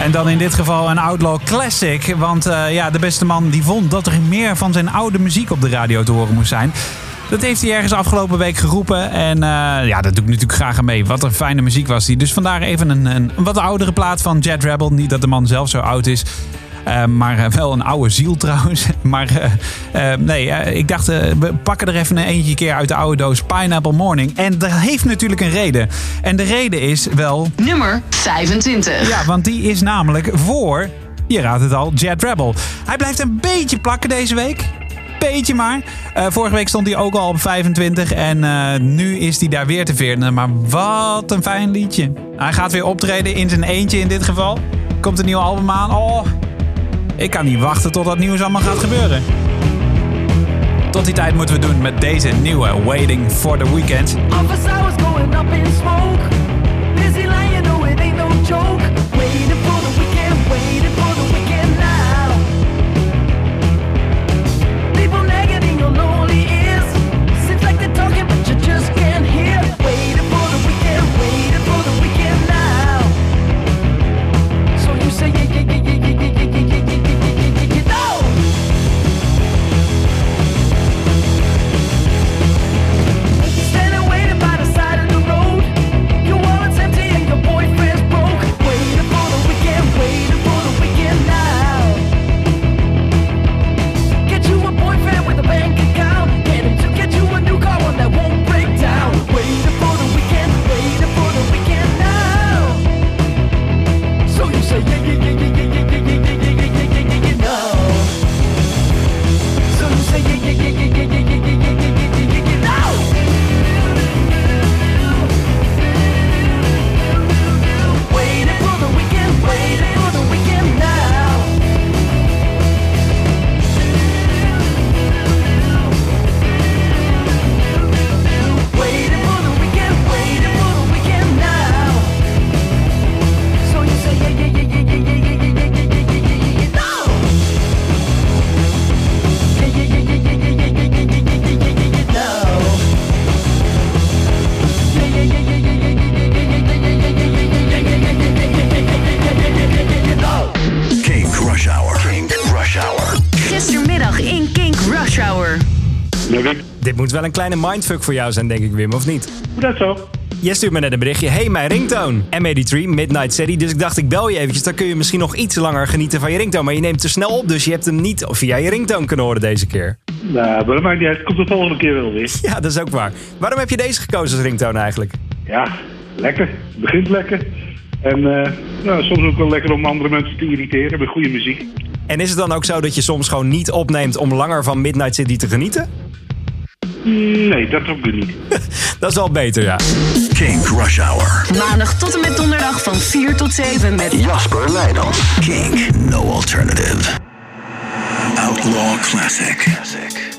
En dan in dit geval een Outlaw Classic. Want eh, ja, de beste man die vond dat er meer van zijn oude muziek op de radio te horen moest zijn. Dat heeft hij ergens afgelopen week geroepen. En eh, ja, dat doe ik natuurlijk graag aan mee. Wat een fijne muziek was die. Dus vandaar even een, een, een wat oudere plaat van Jet Rebel. Niet dat de man zelf zo oud is. Eh, maar eh, wel een oude ziel trouwens. Maar eh, nee, ik dacht, we pakken er even een eentje keer uit de oude doos. Pineapple Morning. En dat heeft natuurlijk een reden. En de reden is wel... Nummer 25. Ja, want die is namelijk voor, je raadt het al, Jet Rebel. Hij blijft een beetje plakken deze week. Beetje maar. Vorige week stond hij ook al op 25 en nu is hij daar weer te vinden. Maar wat een fijn liedje. Hij gaat weer optreden in zijn eentje in dit geval. Komt een nieuw album aan. Oh, ik kan niet wachten tot dat nieuws allemaal gaat gebeuren. Tot die tijd moeten we doen met deze nieuwe Waiting for the Weekend. Moet wel een kleine mindfuck voor jou zijn, denk ik, Wim, of niet? Hoe dat zo? Jij stuurt me net een berichtje. Hey, mijn ringtone. M83, Midnight City. Dus ik dacht, ik bel je eventjes. Dan kun je misschien nog iets langer genieten van je ringtone. Maar je neemt te snel op, dus je hebt hem niet via je ringtone kunnen horen deze keer. Nou, maar dat maakt niet uit. Komt de volgende keer wel weer. Ja, dat is ook waar. Waarom heb je deze gekozen als ringtone eigenlijk? Ja, lekker. Het begint lekker. En eh, nou, soms ook wel lekker om andere mensen te irriteren met goede muziek. En is het dan ook zo dat je soms gewoon niet opneemt om langer van Midnight City te genieten? Nee, dat ook weer niet. Dat is al beter, ja. Kink Rush Hour. Maandag tot en met donderdag van 4 tot 7 met Jasper Leidens. Kink, no alternative. Outlaw Classic.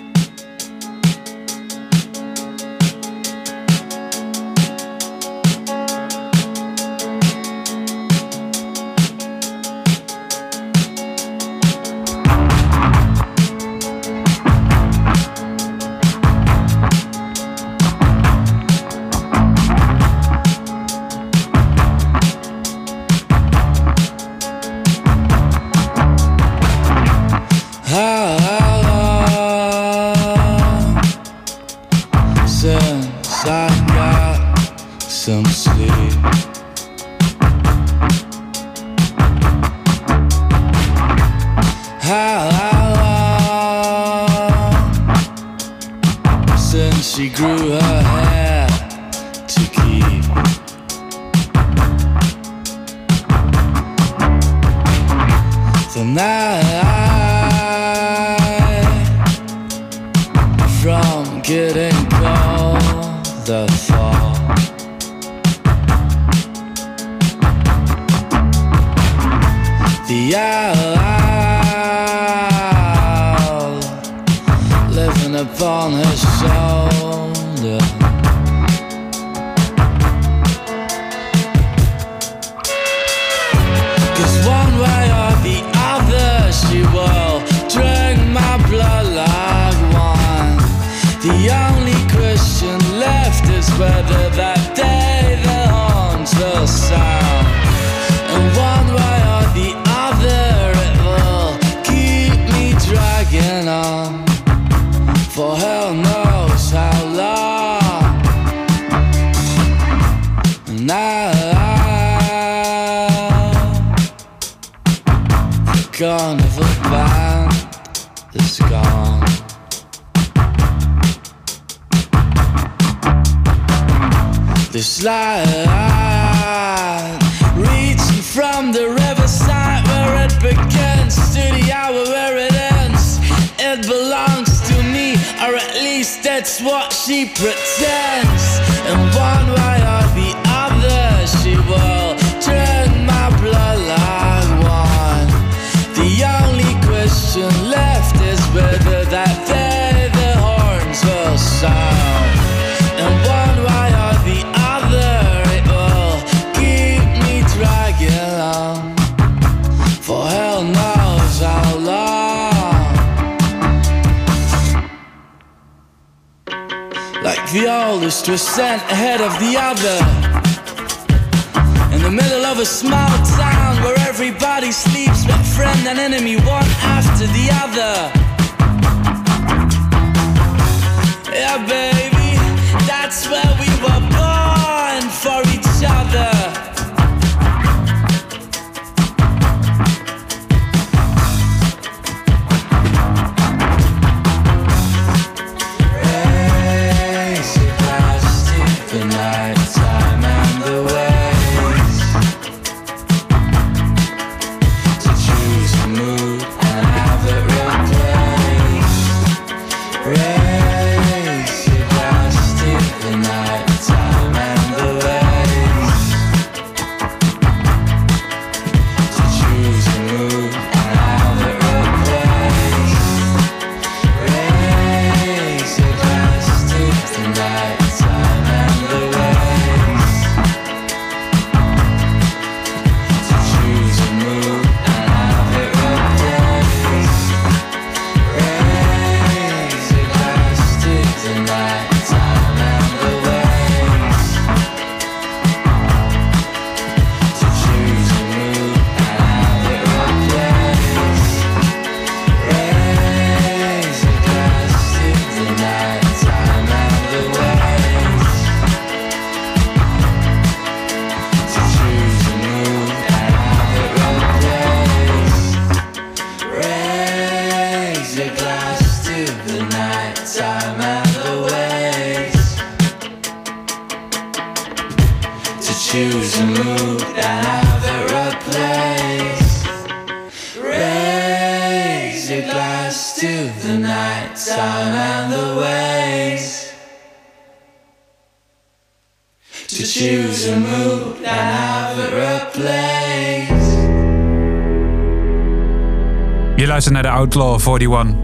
Outlaw 41.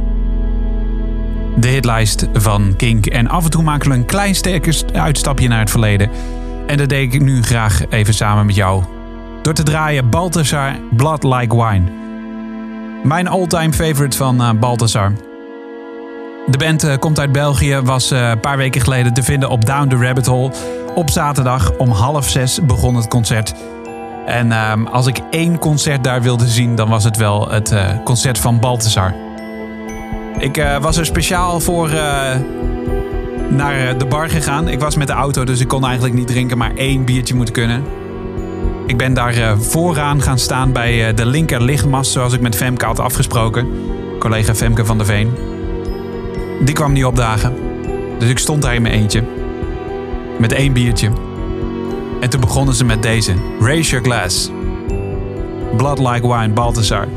De hitlijst van Kink. En af en toe maken we een klein sterke uitstapje naar het verleden. En dat deed ik nu graag even samen met jou. Door te draaien Balthazar Blood Like Wine. Mijn all-time favorite van eh, Balthazar. De band eh, komt uit België, was eh, een paar weken geleden te vinden op Down the Rabbit Hole. Op zaterdag om half zes begon het concert. En ehm, als ik één concert daar wilde zien, dan was het wel het eh, concert van Balthazar. Ik eh, was er speciaal voor eh, naar de bar gegaan. Ik was met de auto, dus ik kon eigenlijk niet drinken, maar één biertje moeten kunnen. Ik ben daar vooraan gaan staan bij de linker lichtmast, zoals ik met Femke had afgesproken. Collega Femke van der Veen. Die kwam niet opdagen. Dus ik stond daar in mijn eentje. Met één biertje. En toen begonnen ze met deze. Raise Your Glass. Blood Like Wine, Balthazar.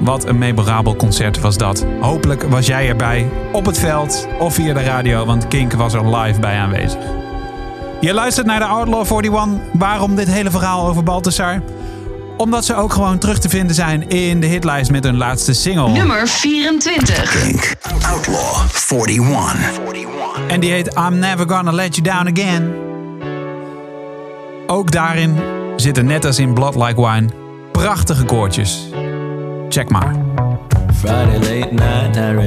Wat een memorabel concert was dat. Hopelijk was jij erbij, op het veld of via de radio, want Kink was er live bij aanwezig. Je luistert naar de Outlaw 41. Waarom dit hele verhaal over Balthazar? Omdat ze ook gewoon terug te vinden zijn in de hitlijst met hun laatste single. Nummer 24. Kink. Outlaw 41. En die heet I'm Never Gonna Let You Down Again. Ook daarin zitten net als in Blood Like Wine prachtige koortjes. Check maar. Friday late night,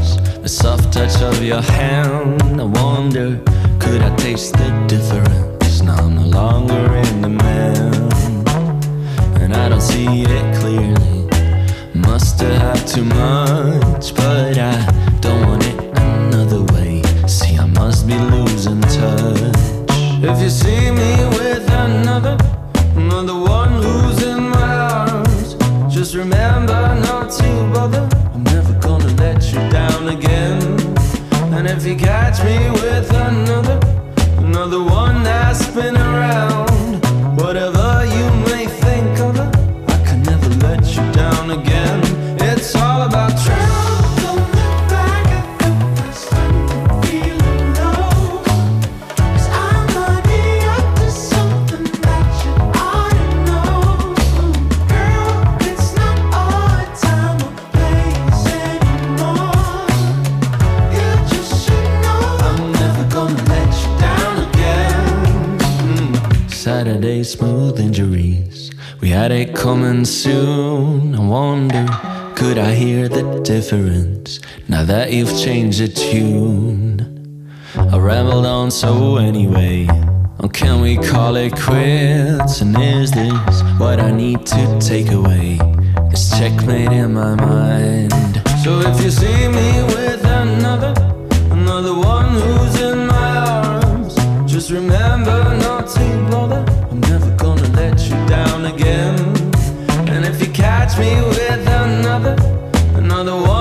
is. The soft touch of your hand. I wonder, could I taste the difference? Now I'm no longer in the man, and I don't see it clearly. Must have too much, but I don't want it another way. See, I must be losing touch. If you see me with another, another one who's in my arms, just remember not to bother. I'm never gonna let you down again. And if you catch me you've changed the tune? I rambled on so anyway. Or can we call it quits? And is this what I need to take away? It's checkmate in my mind. So if you see me with another, another one who's in my arms, just remember not to bother. I'm never gonna let you down again. And if you catch me with another, another one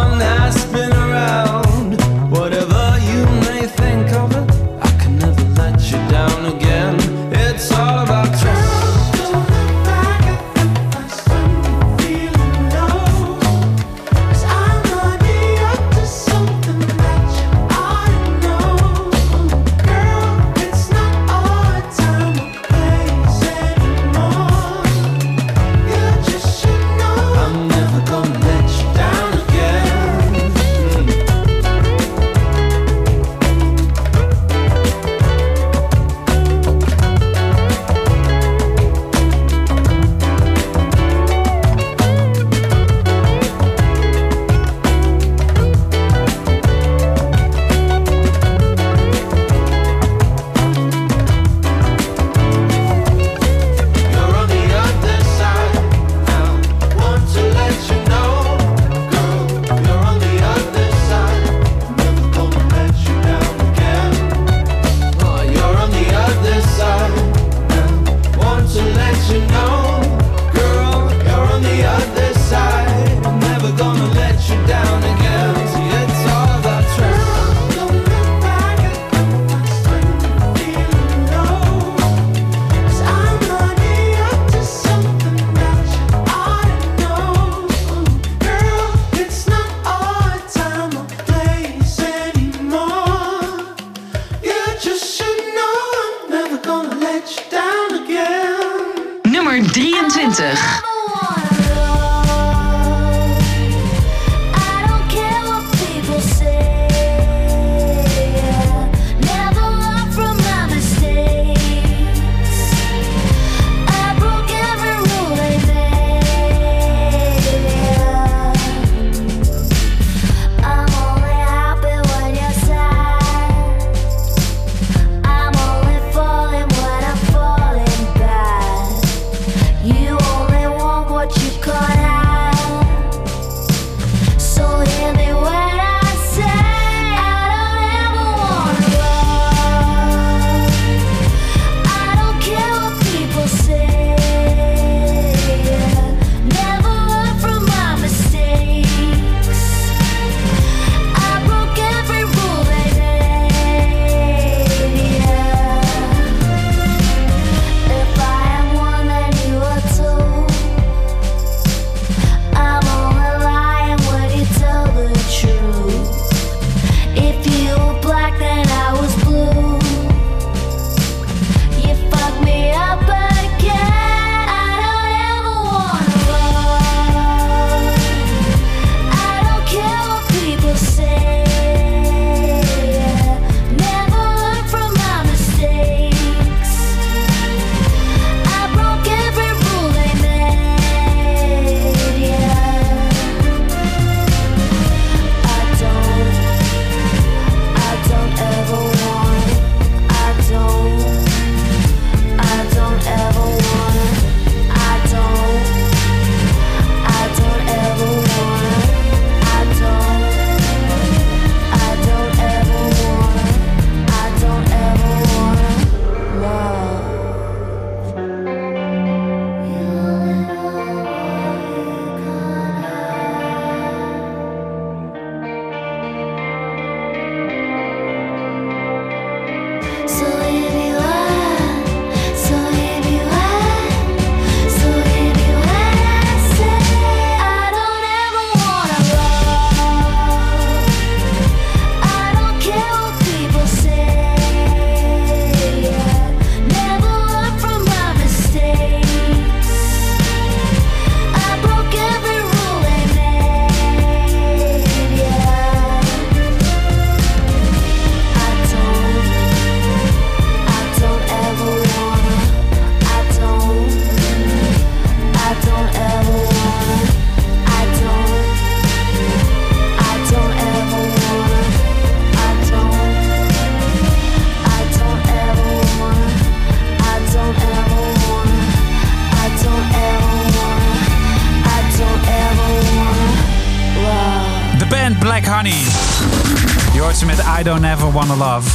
Love.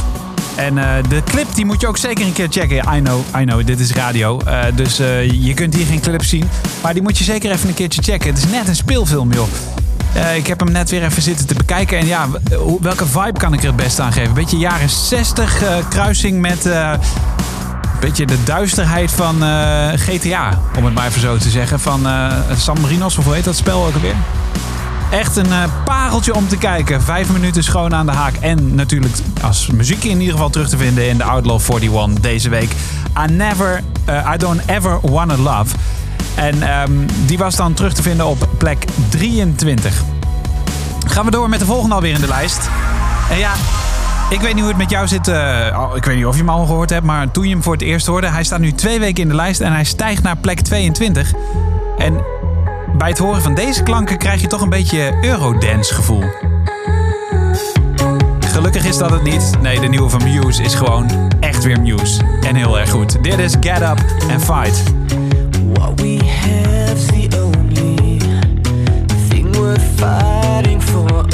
En eh, de clip die moet je ook zeker een keer checken. I know, I know, dit is radio. Eh, dus eh, je kunt hier geen clip zien. Maar die moet je zeker even een keertje checken. Het is net een speelfilm, joh. Ik heb hem net weer even zitten te bekijken. En ja, welke vibe kan ik er het beste aan geven? Beetje jaren 60, eh, kruising met... beetje de duisterheid van GTA, om het maar even zo te zeggen. Van eh, San Marinos, of hoe heet dat spel ook alweer? Echt een eh, pareltje om te kijken. Vijf minuten schoon aan de haak. En natuurlijk als muziek in ieder geval terug te vinden in de Outlaw 41 deze week. I never, eh, I don't ever wanna love. En ehm, die was dan terug te vinden op plek 23. Gaan we door met de volgende alweer in de lijst. En ja, ik weet niet hoe het met jou zit. eh, oh, ik weet niet of je hem al gehoord hebt, maar toen je hem voor het eerst hoorde, hij staat nu twee weken in de lijst en hij stijgt naar plek 22. En bij het horen van deze klanken krijg je toch een beetje Eurodance gevoel. Is dat het niet. Nee, de nieuwe van Muse is gewoon echt weer Muse. En heel erg goed. Dit is Get Up and Fight. What we have's the thing worth fighting for,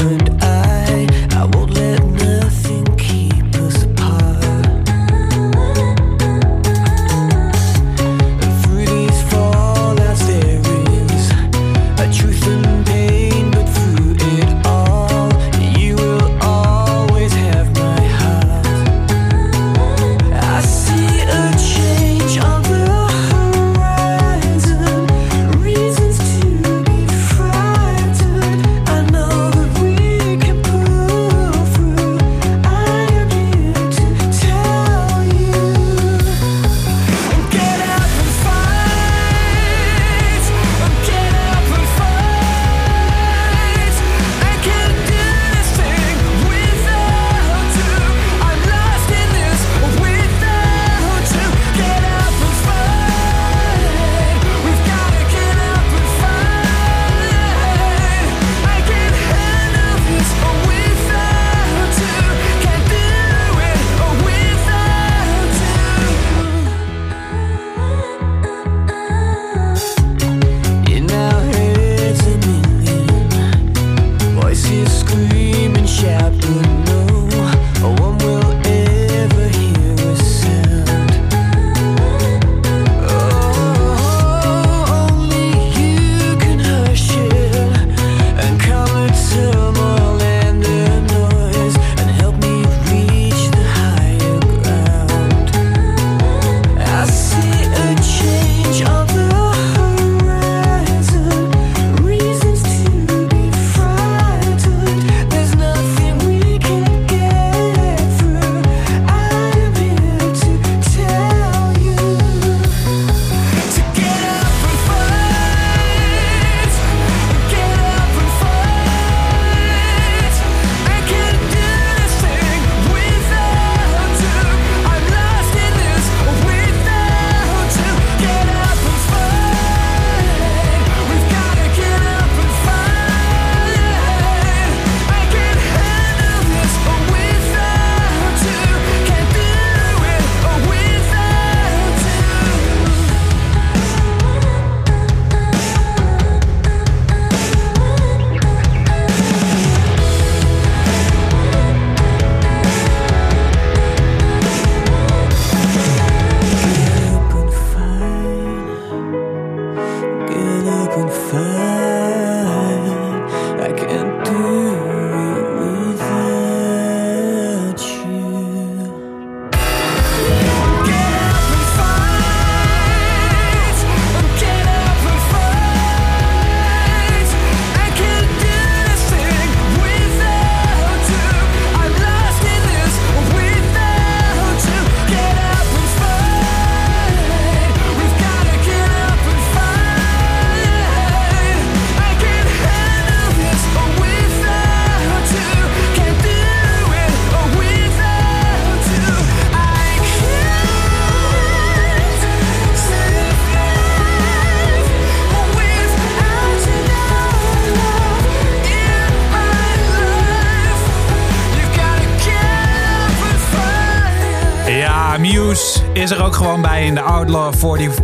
is er ook gewoon bij in de Outlaw 41.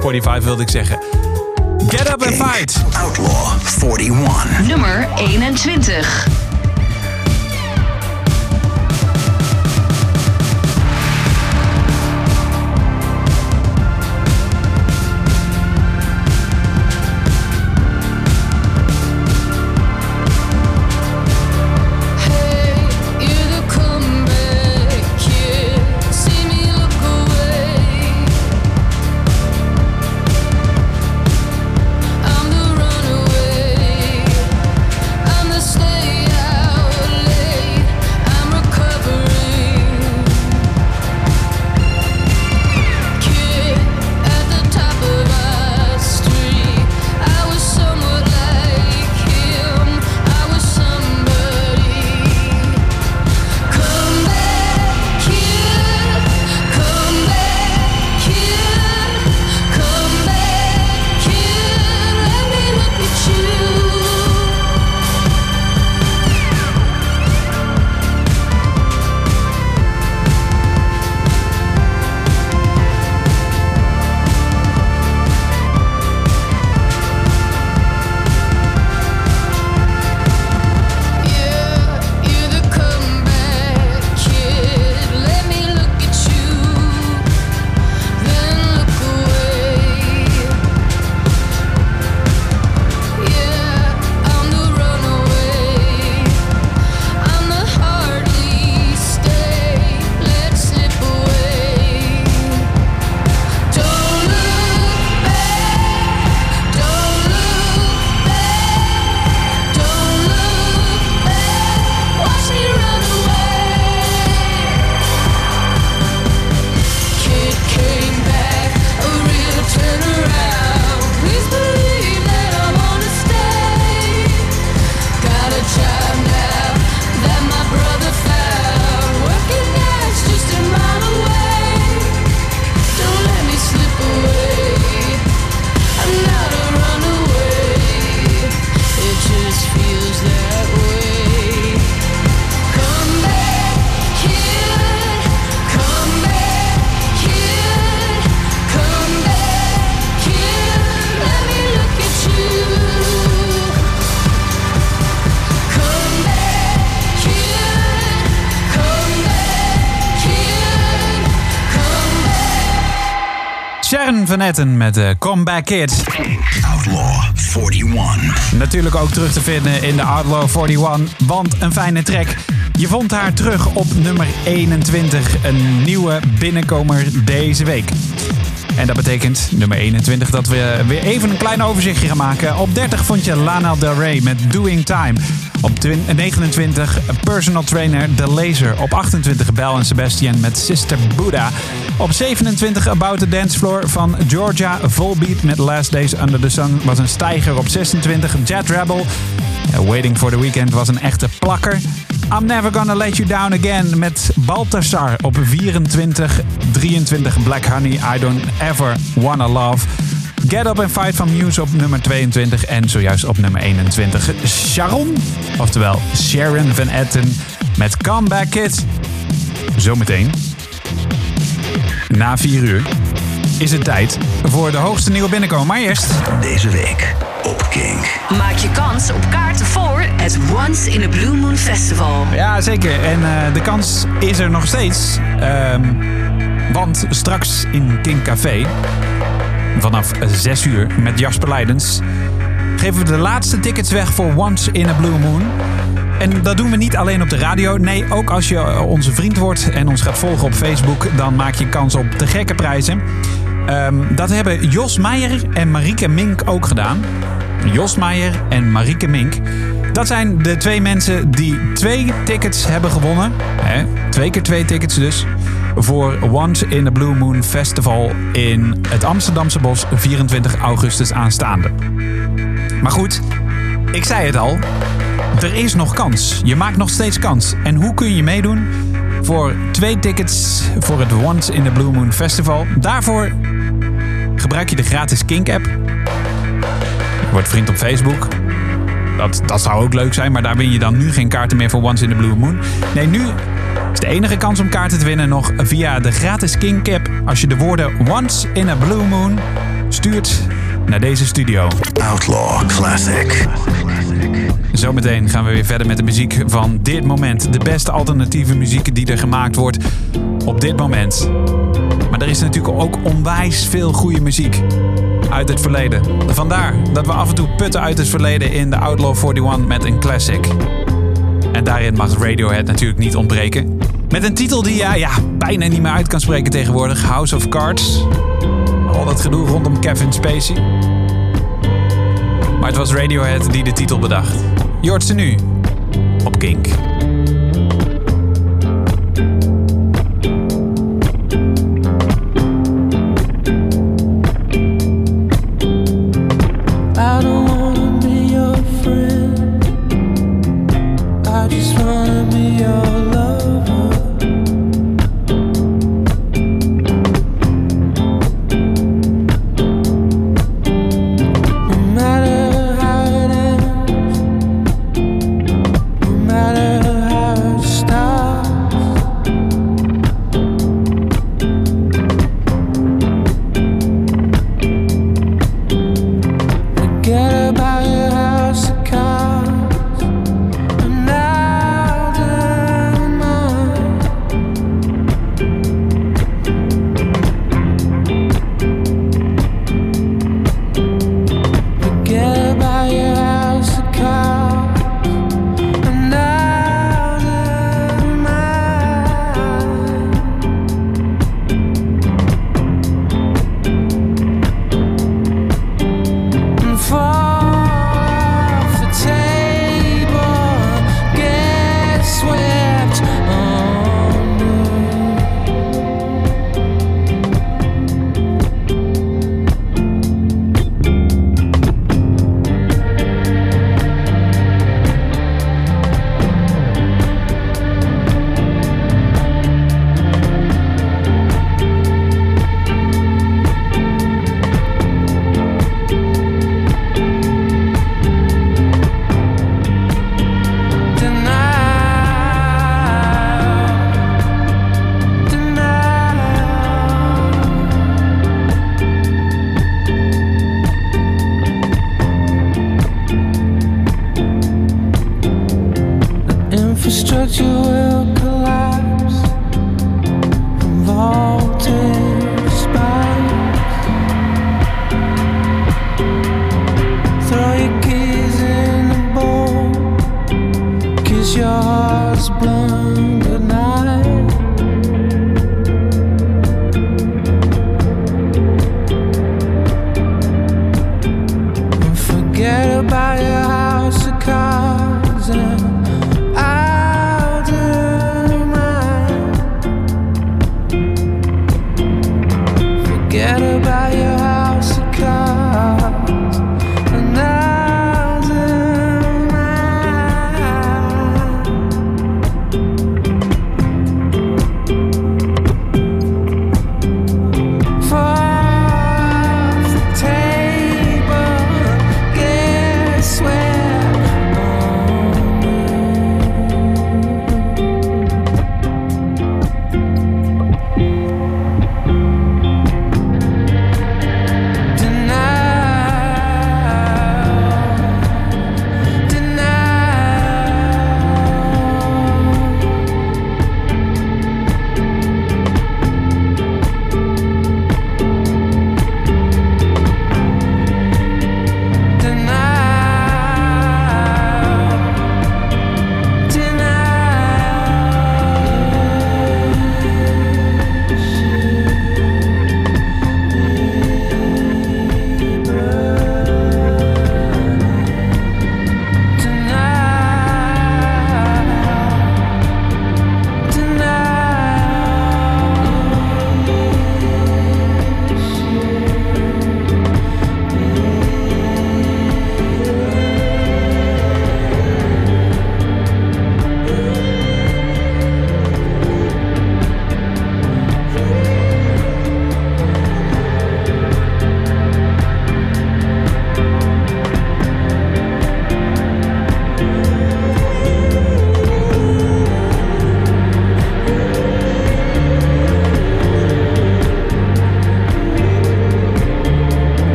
45 wilde ik zeggen. Get up and fight. Outlaw 41. Nummer 21. Met de Comeback Kids. Outlaw 41. Natuurlijk ook terug te vinden in de Outlaw 41, want een fijne track. Je vond haar terug op nummer 21, een nieuwe binnenkomer deze week. En dat betekent, nummer 21, dat we weer even een klein overzichtje gaan maken. Op 30 vond je Lana Del Rey met Doing Time. Op twin- 29 personal trainer The Laser. Op 28 Bell en Sebastian met Sister Buddha. Op 27 About the Dance Floor van Georgia. Volbeat met Last Days Under the Sun was een stijger. Op 26 Jet Rebel. Waiting for the Weekend was een echte plakker. I'm Never Gonna Let You Down Again met Baltasar op 24. 23 Black Honey, I Don't Ever Wanna Love. Get Up and Fight van Muse op nummer 22 en zojuist op nummer 21 Sharon, oftewel Sharon Van Etten met Comeback Kids. Zometeen, na 4 uur, is het tijd voor de hoogste nieuwe binnenkomen. Maar eerst... Deze week op Kink. Maak je kans op kaarten voor het Once in a Blue Moon Festival. Ja, zeker. En eh, de kans is er nog steeds. Ehm, want straks in King Café, vanaf 6 uur met Jasper Leidens, geven we de laatste tickets weg voor Once in a Blue Moon. En dat doen we niet alleen op de radio. Nee, ook als je eh, onze vriend wordt en ons gaat volgen op Facebook, dan maak je kans op de gekke prijzen. Ehm, dat hebben Jos Meijer en Marieke Mink ook gedaan. Jos Meijer en Marieke Mink. Dat zijn de twee mensen die twee tickets hebben gewonnen. Twee keer twee tickets dus. Voor Once in a Blue Moon Festival in het Amsterdamse Bos 24 augustus aanstaande. Maar goed, ik zei het al. Er is nog kans. Je maakt nog steeds kans. En hoe kun je meedoen? Voor twee tickets voor het Once in a Blue Moon Festival. Daarvoor gebruik je de gratis Kink app. Word vriend op Facebook. Dat, dat zou ook leuk zijn, maar daar win je dan nu geen kaarten meer voor Once in the Blue Moon. Nee, nu is de enige kans om kaarten te winnen nog via de gratis Kink app. Als je de woorden Once in a Blue Moon stuurt naar deze studio. Outlaw Classic. Zometeen gaan we weer verder met de muziek van dit moment. De beste alternatieve muziek die er gemaakt wordt op dit moment. Maar er is natuurlijk ook onwijs veel goede muziek uit het verleden. Vandaar dat we af en toe putten uit het verleden in de Outlaw 41 met een classic. En daarin mag Radiohead natuurlijk niet ontbreken. Met een titel die je ja, bijna niet meer uit kan spreken tegenwoordig. House of Cards. Al dat gedoe rondom Kevin Spacey. Maar het was Radiohead die de titel bedacht. Je hoort ze nu op Kink.